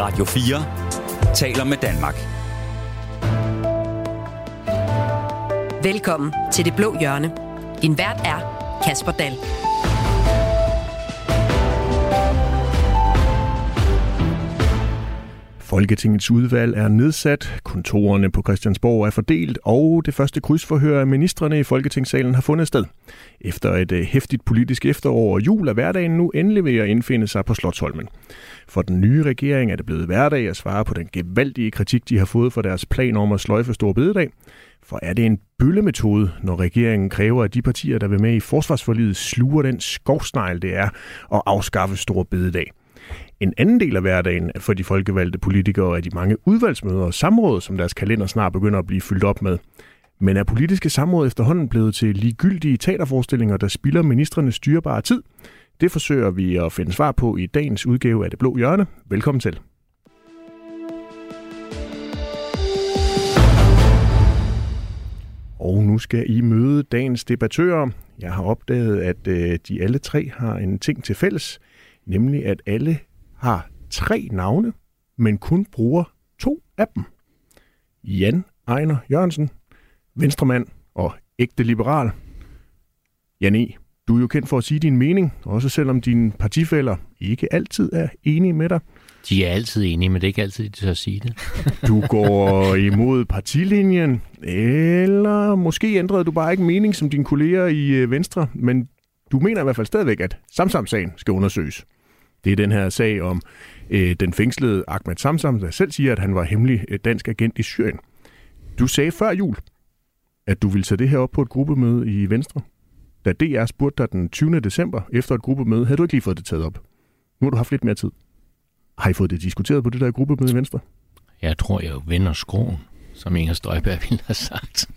Radio 4 taler med Danmark. Velkommen til Det Blå Hjørne. Din vært er Kasper Dahl. Folketingets udvalg er nedsat, kontorerne på Christiansborg er fordelt, og det første krydsforhør af ministerne i Folketingssalen har fundet sted. Efter et øh, hæftigt politisk efterår og jul er hverdagen nu endelig ved at indfinde sig på Slottholmen. For den nye regering er det blevet hverdag at svare på den gevaldige kritik, de har fået for deres plan om at sløjfe stor bededag. For er det en bøllemetode, når regeringen kræver, at de partier, der vil med i forsvarsforliget, sluger den skovsnegl, det er at afskaffe stor bededag? En anden del af hverdagen for de folkevalgte politikere er de mange udvalgsmøder og samråd, som deres kalender snart begynder at blive fyldt op med. Men er politiske samråd efterhånden blevet til ligegyldige teaterforestillinger, der spilder ministrenes styrbare tid? Det forsøger vi at finde svar på i dagens udgave af Det Blå Hjørne. Velkommen til. Og nu skal I møde dagens debattører. Jeg har opdaget, at øh, de alle tre har en ting til fælles, nemlig at alle har tre navne, men kun bruger to af dem. Jan Ejner Jørgensen, venstremand og ægte liberal. Jan E., du er jo kendt for at sige din mening, også selvom dine partifælder ikke altid er enige med dig. De er altid enige, men det er ikke altid, de tør sige det. Du går imod partilinjen, eller måske ændrede du bare ikke mening som dine kolleger i øh, Venstre, men du mener i hvert fald stadigvæk, at Samsam-sagen skal undersøges. Det er den her sag om øh, den fængslede Ahmed Samsam, der selv siger, at han var hemmelig øh, dansk agent i Syrien. Du sagde før jul, at du ville tage det her op på et gruppemøde i Venstre. Da DR spurgte dig den 20. december efter et gruppemøde, havde du ikke lige fået det taget op. Nu har du haft lidt mere tid. Har I fået det diskuteret på det der gruppemøde i Venstre? Jeg tror, jeg vender skroen, som Inger Støjberg ville have sagt.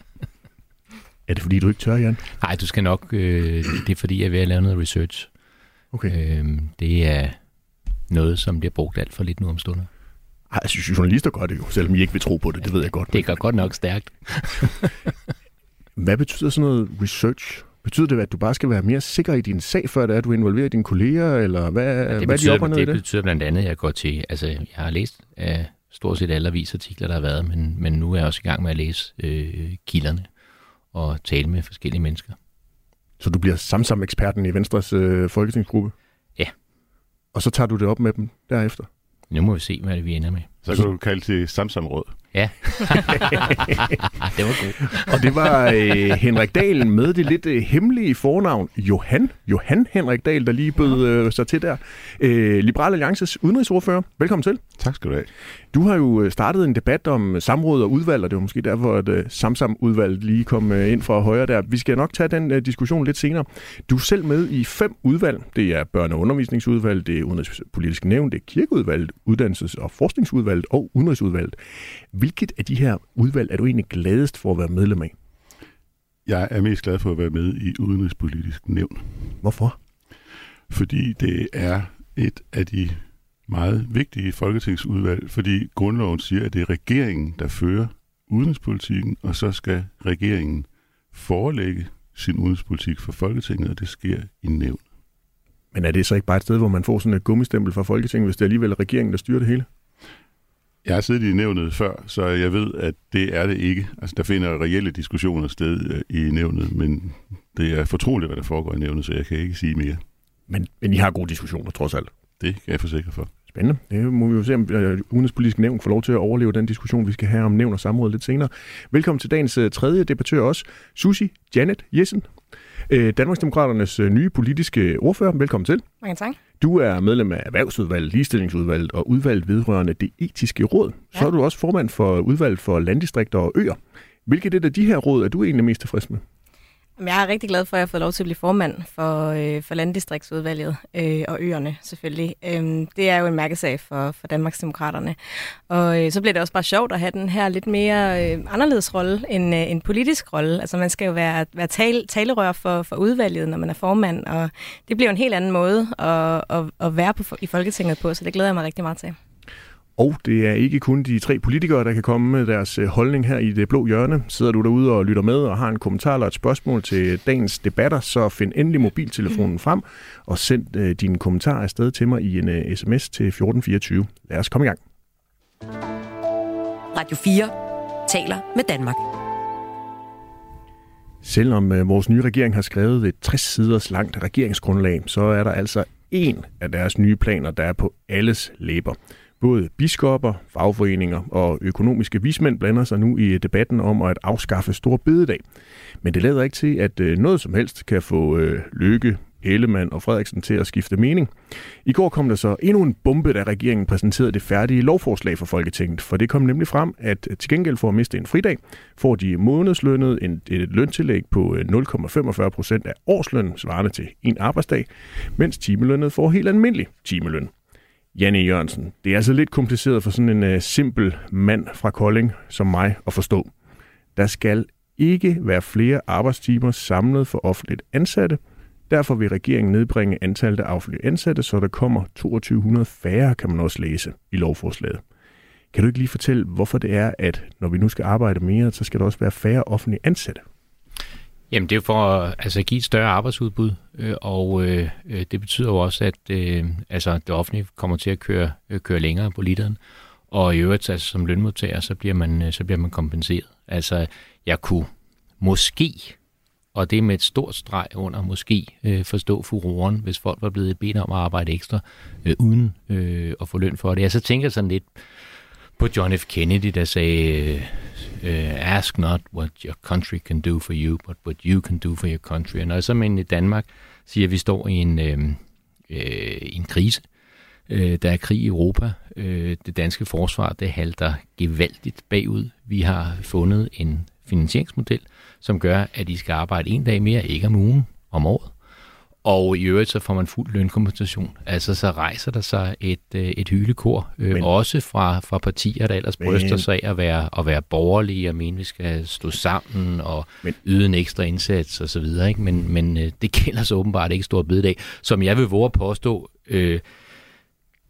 Er det fordi, du ikke tør, Jan? Nej, du skal nok... Øh, det er fordi, jeg er ved at lave noget research. Okay. Øh, det er noget, som bliver brugt alt for lidt nu om stunder. Ej, jeg synes, journalister gør det jo, selvom I ikke vil tro på det, det ved jeg godt. Det går godt nok stærkt. Hvad betyder sådan noget research? Betyder det, at du bare skal være mere sikker i din sag, før det er, at du involverer dine kolleger, eller hvad, Ja, hvad det, de betyder, op og ned i det det? betyder blandt andet, at jeg går til... Altså, jeg har læst uh, stort set alle avisartikler, der har været, men, men nu er jeg også i gang med at læse øh, kilderne og tale med forskellige mennesker. Så du bliver Samsam-eksperten i Venstres øh, folketingsgruppe? Ja. Og så tager du det op med dem derefter? Nu må vi se, hvad det vi ender med. Så kan du kalde til Samsamråd. Ja. det var godt. Og det var øh, Henrik Dahl med det lidt øh, hemmelige fornavn Johan. Johan Henrik Dahl, der lige bød øh, sig til der. Øh, Liberal Alliances udenrigsordfører. Velkommen til. Tak skal du have. Du har jo øh, startet en debat om samråd og udvalg, og det var måske derfor, at uh, Samsam-udvalget lige kom ind fra højre der. Vi skal nok tage den diskussion lidt senere. Du er selv med i fem udvalg. Det er børne- og undervisningsudvalg, det er udenrigspolitisk nævn, det er kirkeudvalget, uddannelses- og forskningsudvalget og udenrigsudvalget. Hvilket af de her udvalg er du egentlig gladest for at være medlem af? Jeg er mest glad for at være med i Udenrigspolitisk Nævn, Hvorfor? fordi det er et af de meget vigtige folketingsudvalg, fordi grundloven siger, at det er regeringen, der fører udenrigspolitikken, og så skal regeringen forelægge sin udenrigspolitik for Folketinget, og det sker i nævn. Men er det så ikke bare et sted, hvor man får sådan et gummistempel fra Folketinget, hvis det alligevel er regeringen, der styrer det hele? Jeg har siddet i nævnet før, så jeg ved, at det er det ikke. Altså, der finder reelle diskussioner sted øh, i nævnet, men det er fortroligt, hvad der foregår i nævnet, så jeg kan ikke sige mere. Men, men I har gode diskussioner, trods alt. Det kan jeg forsikre for. Spændende. Det må vi jo se, om øh, udenrigspolitisk nævn får lov til at overleve den diskussion, vi skal have om nævn og samråd lidt senere. Velkommen til dagens øh, tredje debattør også, Susi Janet Jessen. Øh, Danmarksdemokraternes nye politiske ordfører. Velkommen til. Mange tak. Du er medlem af Erhvervsudvalget, Ligestillingsudvalget og udvalget vedrørende det etiske råd. Så Ja. er du også formand for udvalget for landdistrikter og øer. Hvilket et af de her råd er du egentlig mest tilfreds med? Jeg er rigtig glad for, at jeg har fået lov til at blive formand for, øh, for landdistriktsudvalget øh, og øerne selvfølgelig. Øhm, det er jo en mærkesag for, for Danmarksdemokraterne. Og øh, så bliver det også bare sjovt at have den her lidt mere øh, anderledes rolle end øh, en politisk rolle. Altså man skal jo være, være tale, talerør for, for udvalget, når man er formand, og det bliver jo en helt anden måde at, at, at være på, i Folketinget på, så det glæder jeg mig rigtig meget til. Og det er ikke kun de tre politikere, der kan komme med deres øh, holdning her i det blå hjørne. Sidder du derude og lytter med og har en kommentar eller et spørgsmål til dagens debatter, så find endelig mobiltelefonen frem og send øh, dine kommentarer afsted til mig i en øh, sms til 1424. Lad os komme i gang. Radio 4 taler med Danmark. Selvom øh, vores nye regering har skrevet et 60 siders langt regeringsgrundlag, så er der altså en af deres nye planer, der er på alles læber. Både biskopper, fagforeninger og økonomiske vismænd blander sig nu i debatten om at afskaffe stor bededag. Men det lader ikke til, at øh, noget som helst kan få øh, Lykke, Ellemann og Frederiksen til at skifte mening. I går kom der så endnu en bombe, da regeringen præsenterede det færdige lovforslag for Folketinget, for det kom nemlig frem, at øh, til gengæld for at miste en fridag, får de månedslønnet en, et løntillæg på øh, 0,45 procent af årslønnen, svarende til en arbejdsdag, mens timelønnet får helt almindelig timeløn. Janne Jørgensen, det er altså lidt kompliceret for sådan en uh, simpel mand fra Kolding som mig at forstå. Der skal ikke være flere arbejdstimer samlet for offentligt ansatte. Derfor vil regeringen nedbringe antallet af offentlige ansatte, så der kommer 2200 færre, kan man også læse i lovforslaget. Kan du ikke lige fortælle, hvorfor det er, at når vi nu skal arbejde mere, så skal der også være færre offentlige ansatte? Jamen det er for at altså, give et større arbejdsudbud, øh, og øh, øh, det betyder jo også, at øh, altså, det offentlige kommer til at køre, øh, køre længere på literen, og i øvrigt altså, som lønmodtager, så bliver, man, øh, så bliver man kompenseret. Altså jeg kunne måske, og det er med et stort streg under, måske øh, forstå furoren, hvis folk var blevet bedt om at arbejde ekstra, øh, uden øh, at få løn for det. Jeg så tænker sådan lidt på John F. Kennedy, der sagde, uh, ask not what your country can do for you, but what you can do for your country. Og når jeg så men i Danmark siger, at vi står i en, øh, øh, en krise, øh, der er krig i Europa, øh, det danske forsvar, det halter gevaldigt bagud. Vi har fundet en finansieringsmodel, som gør, at I skal arbejde en dag mere, ikke om ugen, om året. Og i øvrigt så får man fuld lønkompensation. Altså så rejser der sig et, øh, et hylekor, øh, men, også fra, fra partier, der ellers men, bryster sig af at være, at være borgerlige og mene, vi skal stå sammen og men, yde en ekstra indsats og så videre. Ikke? Men, men øh, det gælder så åbenbart ikke stor bededag, som jeg vil våge at påstå, øh,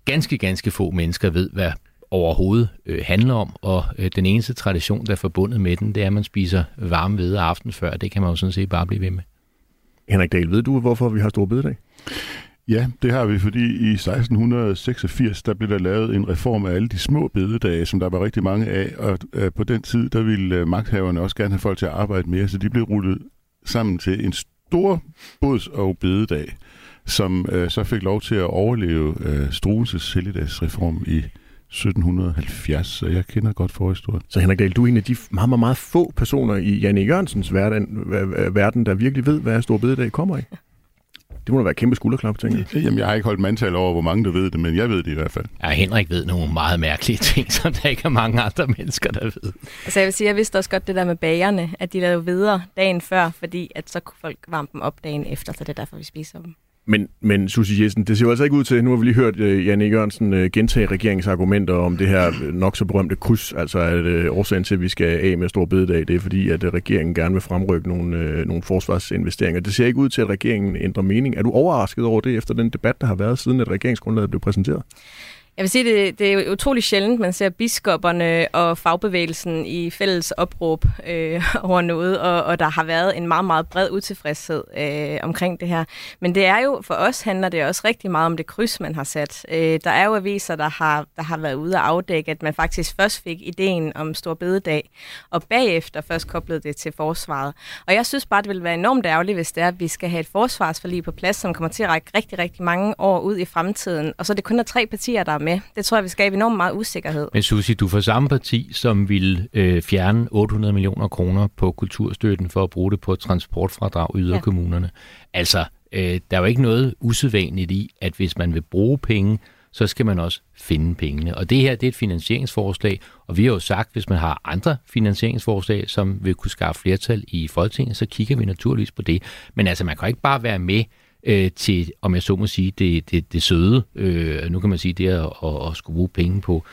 ganske, ganske få mennesker ved, hvad overhovedet øh, handler om, og øh, den eneste tradition, der er forbundet med den, det er, at man spiser varme ved aften før. Det kan man jo sådan set bare blive ved med. Henrik Dahl, ved du, hvorfor vi har store bededag? Ja, det har vi, fordi i 1686, der blev der lavet en reform af alle de små bededage, som der var rigtig mange af, og øh, på den tid, der ville øh, magthaverne også gerne have folk til at arbejde mere, så de blev rullet sammen til en stor bods- og bededag, som øh, så fik lov til at overleve øh, Struenses helligdagsreform i 1770, så jeg kender godt forhistorien. Så Henrik Dahl, du er en af de meget, meget, meget få personer i Janne Jørgensens verden, verden, der virkelig ved, hvad Stor Bededag kommer i. Det må da være kæmpe skulderklap, tænker jeg. Jamen, jeg har ikke holdt mandtal over, hvor mange der ved det, men jeg ved det i hvert fald. Ja, Henrik ved nogle meget mærkelige ting, som der ikke er mange andre mennesker, der ved. Altså, jeg vil sige, jeg vidste også godt det der med bagerne, at de lavede videre dagen før, fordi at så kunne folk varme dem op dagen efter, så det er derfor, vi spiser dem. Men, men Susie Jessen, det ser jo altså ikke ud til, nu har vi lige hørt øh, uh, Janne Jørgensen uh, gentage regeringsargumenter om det her øh, nok så berømte kryds, altså at uh, årsagen til, at vi skal af med stor bededag, det er fordi, at uh, regeringen gerne vil fremrykke nogle, uh, nogle forsvarsinvesteringer. Det ser ikke ud til, at regeringen ændrer mening. Er du overrasket over det efter den debat, der har været siden, at regeringsgrundlaget blev præsenteret? Jeg vil sige, det, det er utrolig sjældent, man ser biskopperne og fagbevægelsen i fælles opråb øh, over noget, og, og der har været en meget, meget bred utilfredshed øh, omkring det her. Men det er jo, for os handler det også rigtig meget om det kryds, man har sat. Øh, der er jo aviser, der har, der har været ude og afdække, at man faktisk først fik ideen om Stor Bededag, og bagefter først koblede det til forsvaret. Og jeg synes bare, det vil være enormt ærgerligt, hvis det er, at vi skal have et forsvarsforlig på plads, som kommer til at række rigtig, rigtig mange år ud i fremtiden, og så er det kun er tre partier, der med. Det tror jeg vil skabe enormt meget usikkerhed. Men Susi, du får samme parti, som vil øh, fjerne 800 millioner kroner på kulturstøtten for at bruge det på transportfradrag i yderkommunerne. Ja. Altså, øh, der er jo ikke noget usædvanligt i, at hvis man vil bruge penge, så skal man også finde pengene. Og det her, det er et finansieringsforslag, og vi har jo sagt, hvis man har andre finansieringsforslag, som vil kunne skaffe flertal i Folketinget, så kigger vi naturligvis på det. Men altså, man kan ikke bare være med øh, til, om jeg så må sige, det, det, det søde. Øh, nu kan man sige, det at, at, at skulle bruge penge på,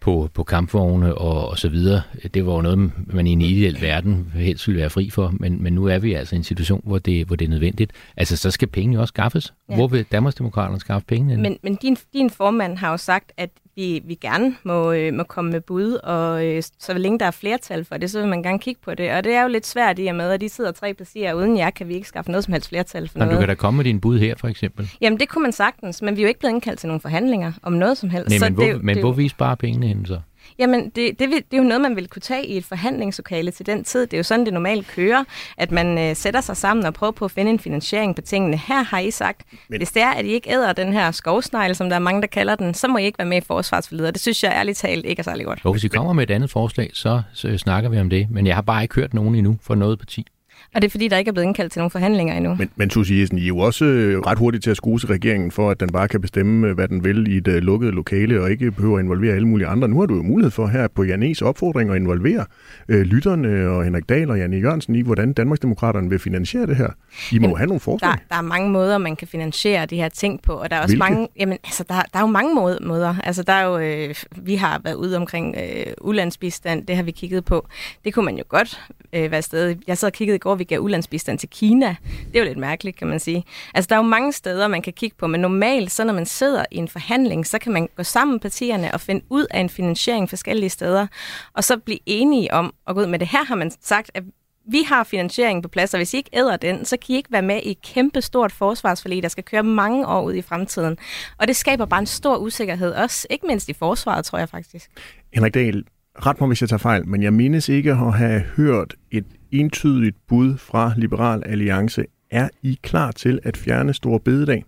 på, på kampvogne og, og så videre. Det var jo noget, man i en ideel verden helst ville være fri for, men, men nu er vi altså i en situation, hvor det, hvor det er nødvendigt. Altså, så skal pengene også skaffes. Ja. Hvor vil Danmarksdemokraterne skaffe pengene? Men, men din, din formand har jo sagt, at vi, vi gerne må, øh, må komme med bud, og øh, så længe der er flertal for det, så vil man gerne kigge på det. Og det er jo lidt svært i og med, at de sidder tre partier, og uden jer kan vi ikke skaffe noget som helst flertal for Nå, noget. du kan da komme med din bud her, for eksempel. Jamen, det kunne man sagtens, men vi er jo ikke blevet indkaldt til nogle forhandlinger om noget som helst. Nej, så men, hvor, det, men det, hvor vi sparer pengene hen så? Jamen, det, det, vil, det er jo noget, man vil kunne tage i et forhandlingslokale til den tid. Det er jo sådan, det normalt kører, at man øh, sætter sig sammen og prøver på at finde en finansiering på tingene. Her har I sagt, men... hvis det er, at I ikke æder den her skovsnegle, som der er mange, der kalder den, så må I ikke være med i forsvarsforlidet. Det synes jeg ærligt talt ikke er særlig godt. Jo, hvis I kommer med et andet forslag, så, så snakker vi om det. Men jeg har bare ikke hørt nogen endnu for noget parti. Og det er fordi, der ikke er blevet indkaldt til nogle forhandlinger endnu. Men, men Susie Jessen, I er jo også øh, ret hurtigt til at skuse regeringen for, at den bare kan bestemme, øh, hvad den vil i et uh, lukket lokale, og ikke behøver at involvere alle mulige andre. Nu har du jo mulighed for her på Janes opfordring at involvere øh, lytterne og Henrik Dahl og Janne Jørgensen i, hvordan Danmarksdemokraterne vil finansiere det her. I må jo have nogle forslag. Der, der er mange måder, man kan finansiere de her ting på, og der er også Hvilke? mange, jamen, altså, der, der er jo mange måde, måder. Altså, der er jo, øh, vi har været ude omkring øh, ulandsbistand, det har vi kigget på. Det kunne man jo godt øh, være sted. Jeg sad og kiggede i går, vi gav ulandsbistand til Kina. Det er jo lidt mærkeligt, kan man sige. Altså, der er jo mange steder, man kan kigge på, men normalt, så når man sidder i en forhandling, så kan man gå sammen partierne og finde ud af en finansiering forskellige steder, og så blive enige om at gå ud med det. Her har man sagt, at vi har finansieringen på plads, og hvis I ikke æder den, så kan I ikke være med i et kæmpe stort forsvarsforlig, der skal køre mange år ud i fremtiden. Og det skaber bare en stor usikkerhed, også ikke mindst i forsvaret, tror jeg faktisk. Henrik Dahl, ret mig, hvis jeg tager fejl, men jeg mindes ikke at have hørt et entydigt bud fra Liberal Alliance. Er I klar til at fjerne Store Bededag?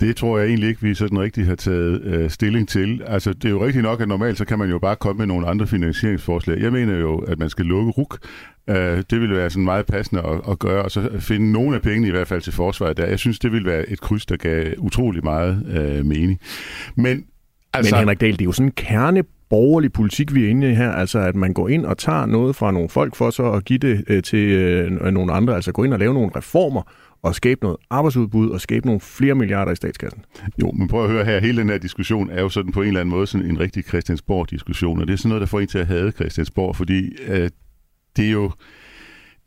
Det tror jeg egentlig ikke, vi sådan rigtig har taget øh, stilling til. Altså, det er jo rigtigt nok, at normalt så kan man jo bare komme med nogle andre finansieringsforslag. Jeg mener jo, at man skal lukke RUK. Øh, det ville være sådan meget passende at, at gøre, og så finde nogle af pengene i hvert fald til forsvaret der. Jeg synes, det ville være et kryds, der gav utrolig meget øh, mening. Men Altså, Men Henrik Dahl, det er jo sådan en kerne borgerlig politik, vi er inde i her, altså at man går ind og tager noget fra nogle folk for så at give det øh, til øh, nogle andre, altså gå ind og lave nogle reformer og skabe noget arbejdsudbud og skabe nogle flere milliarder i statskassen. Jo, men prøv at høre her, hele den her diskussion er jo sådan på en eller anden måde sådan en rigtig Christiansborg-diskussion, og det er sådan noget, der får en til at hade Christiansborg, fordi øh, det er jo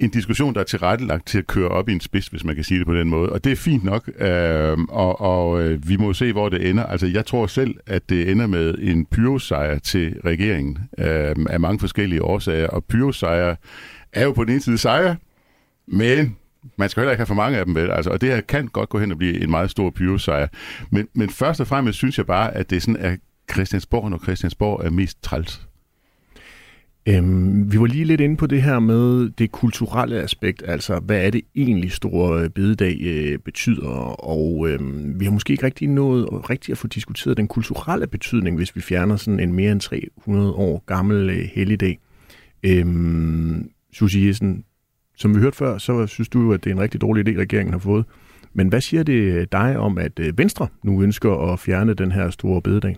en diskussion, der er tilrettelagt til at køre op i en spids, hvis man kan sige det på den måde. Og det er fint nok, øh, og, og øh, vi må se, hvor det ender. Altså, jeg tror selv, at det ender med en pyrosejr til regeringen øh, af mange forskellige årsager. Og pyrosejr er jo på den ene side sejr, men man skal heller ikke have for mange af dem, vel? Altså, og det her kan godt gå hen og blive en meget stor pyrosejr. Men, men først og fremmest synes jeg bare, at det er sådan, at Christiansborg, når Christiansborg er mest træls. Øhm, vi var lige lidt inde på det her med det kulturelle aspekt, altså hvad er det egentlig store øh, bededag øh, betyder, og øhm, vi har måske ikke rigtig nået rigtig at få diskuteret den kulturelle betydning, hvis vi fjerner sådan en mere end 300 år gammel øh, helligdag. Øhm, Susie Jessen, som vi hørte før, så synes du jo, at det er en rigtig dårlig idé, regeringen har fået. Men hvad siger det øh, dig om, at øh, Venstre nu ønsker at fjerne den her store bededag?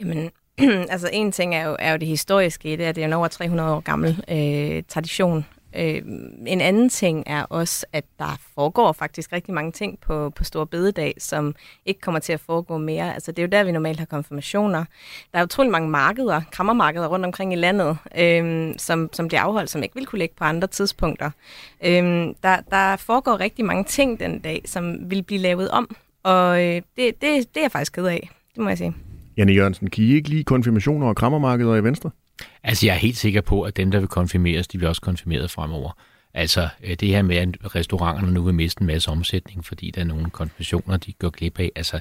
Jamen, altså en ting er jo, er jo det historiske i det, at det er en over 300 år gammel øh, tradition. Øh, en anden ting er også, at der foregår faktisk rigtig mange ting på, på Stor Bededag, som ikke kommer til at foregå mere. Altså det er jo der, vi normalt har konfirmationer. Der er utrolig mange markeder, krammermarkeder rundt omkring i landet, øh, som, som bliver afholdt, som ikke vil kunne ligge på andre tidspunkter. Øh, der, der foregår rigtig mange ting den dag, som vil blive lavet om, og øh, det, det, det er jeg faktisk ked af, det må jeg sige. Janne Jørgensen, kan I ikke lige konfirmationer og krammermarkeder i Venstre? Altså, jeg er helt sikker på, at dem, der vil konfirmeres, de vil også konfirmeret fremover. Altså, øh, det her med, at restauranterne nu vil miste en masse omsætning, fordi der er nogle konfirmationer, de går glip af, altså,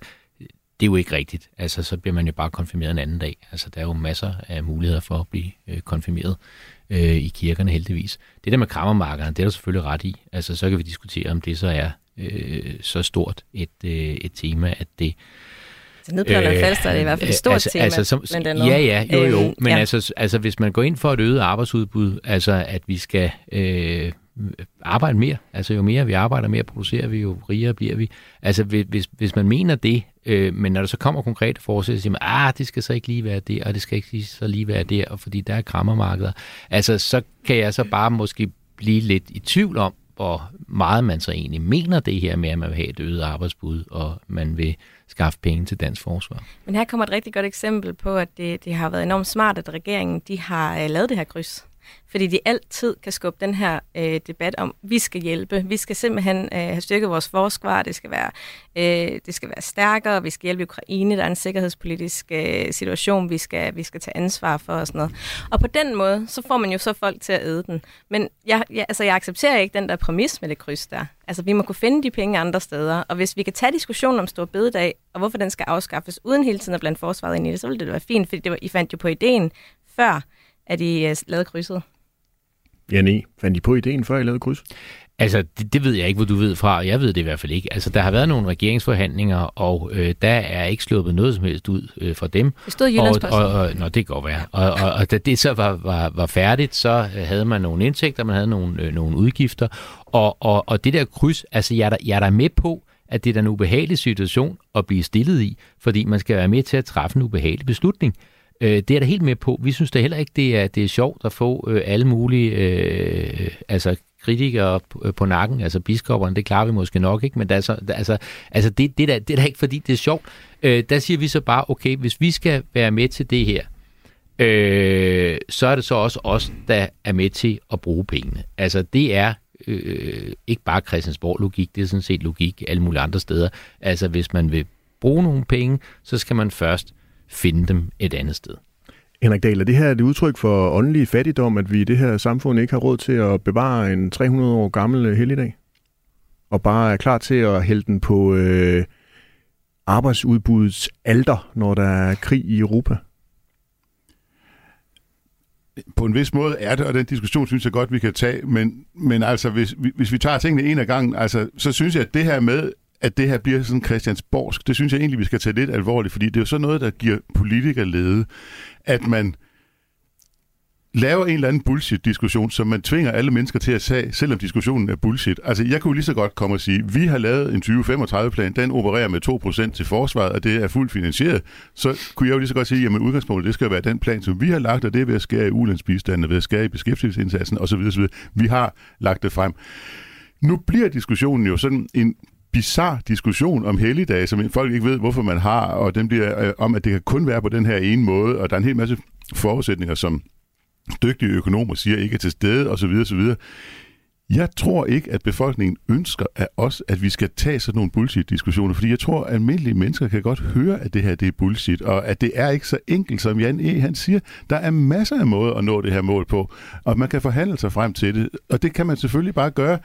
det er jo ikke rigtigt. Altså, så bliver man jo bare konfirmeret en anden dag. Altså, der er jo masser af muligheder for at blive øh, konfirmeret øh, i kirkerne heldigvis. Det der med krammermarkederne, det er der selvfølgelig ret i. Altså, så kan vi diskutere, om det så er øh, så stort et, øh, et tema, at det så nede på øh, Falster er det i hvert fald et stort altså, tema. Altså, som, blandt andet. ja, ja, jo, jo. Øhm, Men ja. altså, altså, hvis man går ind for et øget arbejdsudbud, altså at vi skal øh, arbejde mere, altså jo mere vi arbejder, mere producerer vi, jo rigere bliver vi. Altså hvis, hvis man mener det, øh, men når der så kommer konkrete forslag, så siger man, ah, det skal så ikke lige være der, og det skal ikke så lige være der, og fordi der er krammermarkeder. Altså så kan jeg så bare måske blive lidt i tvivl om, hvor meget man så egentlig mener det her med, at man vil have et øget arbejdsbud, og man vil skaffe penge til dansk forsvar. Men her kommer et rigtig godt eksempel på, at det, det har været enormt smart, at regeringen de har øh, lavet det her kryds. Fordi de altid kan skubbe den her øh, debat om, vi skal hjælpe, vi skal simpelthen øh, have styrket vores forsvar, det skal, være, øh, det skal være stærkere, vi skal hjælpe Ukraine, der er en sikkerhedspolitisk øh, situation, vi skal, vi skal tage ansvar for og sådan noget. Og på den måde, så får man jo så folk til at æde den. Men jeg, jeg, altså, jeg accepterer ikke den der præmis med det kryds der. Altså, vi må kunne finde de penge andre steder, og hvis vi kan tage diskussionen om stor bededag, og hvorfor den skal afskaffes, uden hele tiden at blande forsvaret ind i det, så ville det være fint, fordi det var, I fandt jo på ideen før, at I uh, lavede krydset. Ja, nej. Fandt I på ideen, før I lavede kryds? Altså, det, det ved jeg ikke, hvor du ved fra. Jeg ved det i hvert fald ikke. Altså, der har været nogle regeringsforhandlinger, og øh, der er ikke sluppet noget som helst ud øh, fra dem. Det stod i og, og, og, Nå, det kan godt være. Og, og, og da det så var, var, var færdigt, så havde man nogle indtægter, man havde nogle, øh, nogle udgifter. Og, og, og det der kryds, altså, jeg er, der, jeg er der med på, at det er en ubehagelig situation at blive stillet i, fordi man skal være med til at træffe en ubehagelig beslutning. Øh, det er der helt med på. Vi synes da heller ikke, det er, det er sjovt at få øh, alle mulige øh, altså kritikere på, øh, på nakken, altså biskopperne, det klarer vi måske nok ikke, men der er så, der, altså, altså det, det, der, det er da ikke, fordi det er sjovt. Øh, der siger vi så bare, okay, hvis vi skal være med til det her, øh, så er det så også os, der er med til at bruge pengene. Altså det er øh, ikke bare Christiansborg-logik, det er sådan set logik alle mulige andre steder. Altså hvis man vil bruge nogle penge, så skal man først finde dem et andet sted. Henrik Dahl, er det her et udtryk for åndelig fattigdom, at vi i det her samfund ikke har råd til at bevare en 300 år gammel helligdag? Og bare er klar til at hælde den på øh, arbejdsudbudets alter, når der er krig i Europa? På en vis måde er det, og den diskussion synes jeg godt, vi kan tage, men, men altså, hvis, hvis vi tager tingene en af gangen, altså, så synes jeg, at det her med, at det her bliver sådan Christiansborgsk, det synes jeg egentlig, vi skal tage lidt alvorligt, fordi det er jo sådan noget, der giver politikerlede, at man laver en eller anden bullshit-diskussion, som man tvinger alle mennesker til at tage, selvom diskussionen er bullshit. Altså, jeg kunne lige så godt komme og sige, vi har lavet en 2035-plan, den opererer med 2% til forsvaret, og det er fuldt finansieret. Så kunne jeg jo lige så godt sige, jamen udgangspunktet, det skal være den plan, som vi har lagt, og det er ved at skære i ulandsbistanden, ved at skære i beskæftigelsesindsatsen osv. osv. Vi har lagt det frem. Nu bliver diskussionen jo sådan en bizarre diskussion om helligdage, som folk ikke ved, hvorfor man har, og den bliver øh, om, at det kan kun være på den her ene måde, og der er en hel masse forudsætninger, som dygtige økonomer siger ikke er til stede, osv. osv. Jeg tror ikke, at befolkningen ønsker af os, at vi skal tage sådan nogle bullshit-diskussioner, fordi jeg tror, at almindelige mennesker kan godt høre, at det her det er bullshit, og at det er ikke så enkelt, som Jan E. han siger. Der er masser af måder at nå det her mål på, og man kan forhandle sig frem til det, og det kan man selvfølgelig bare gøre.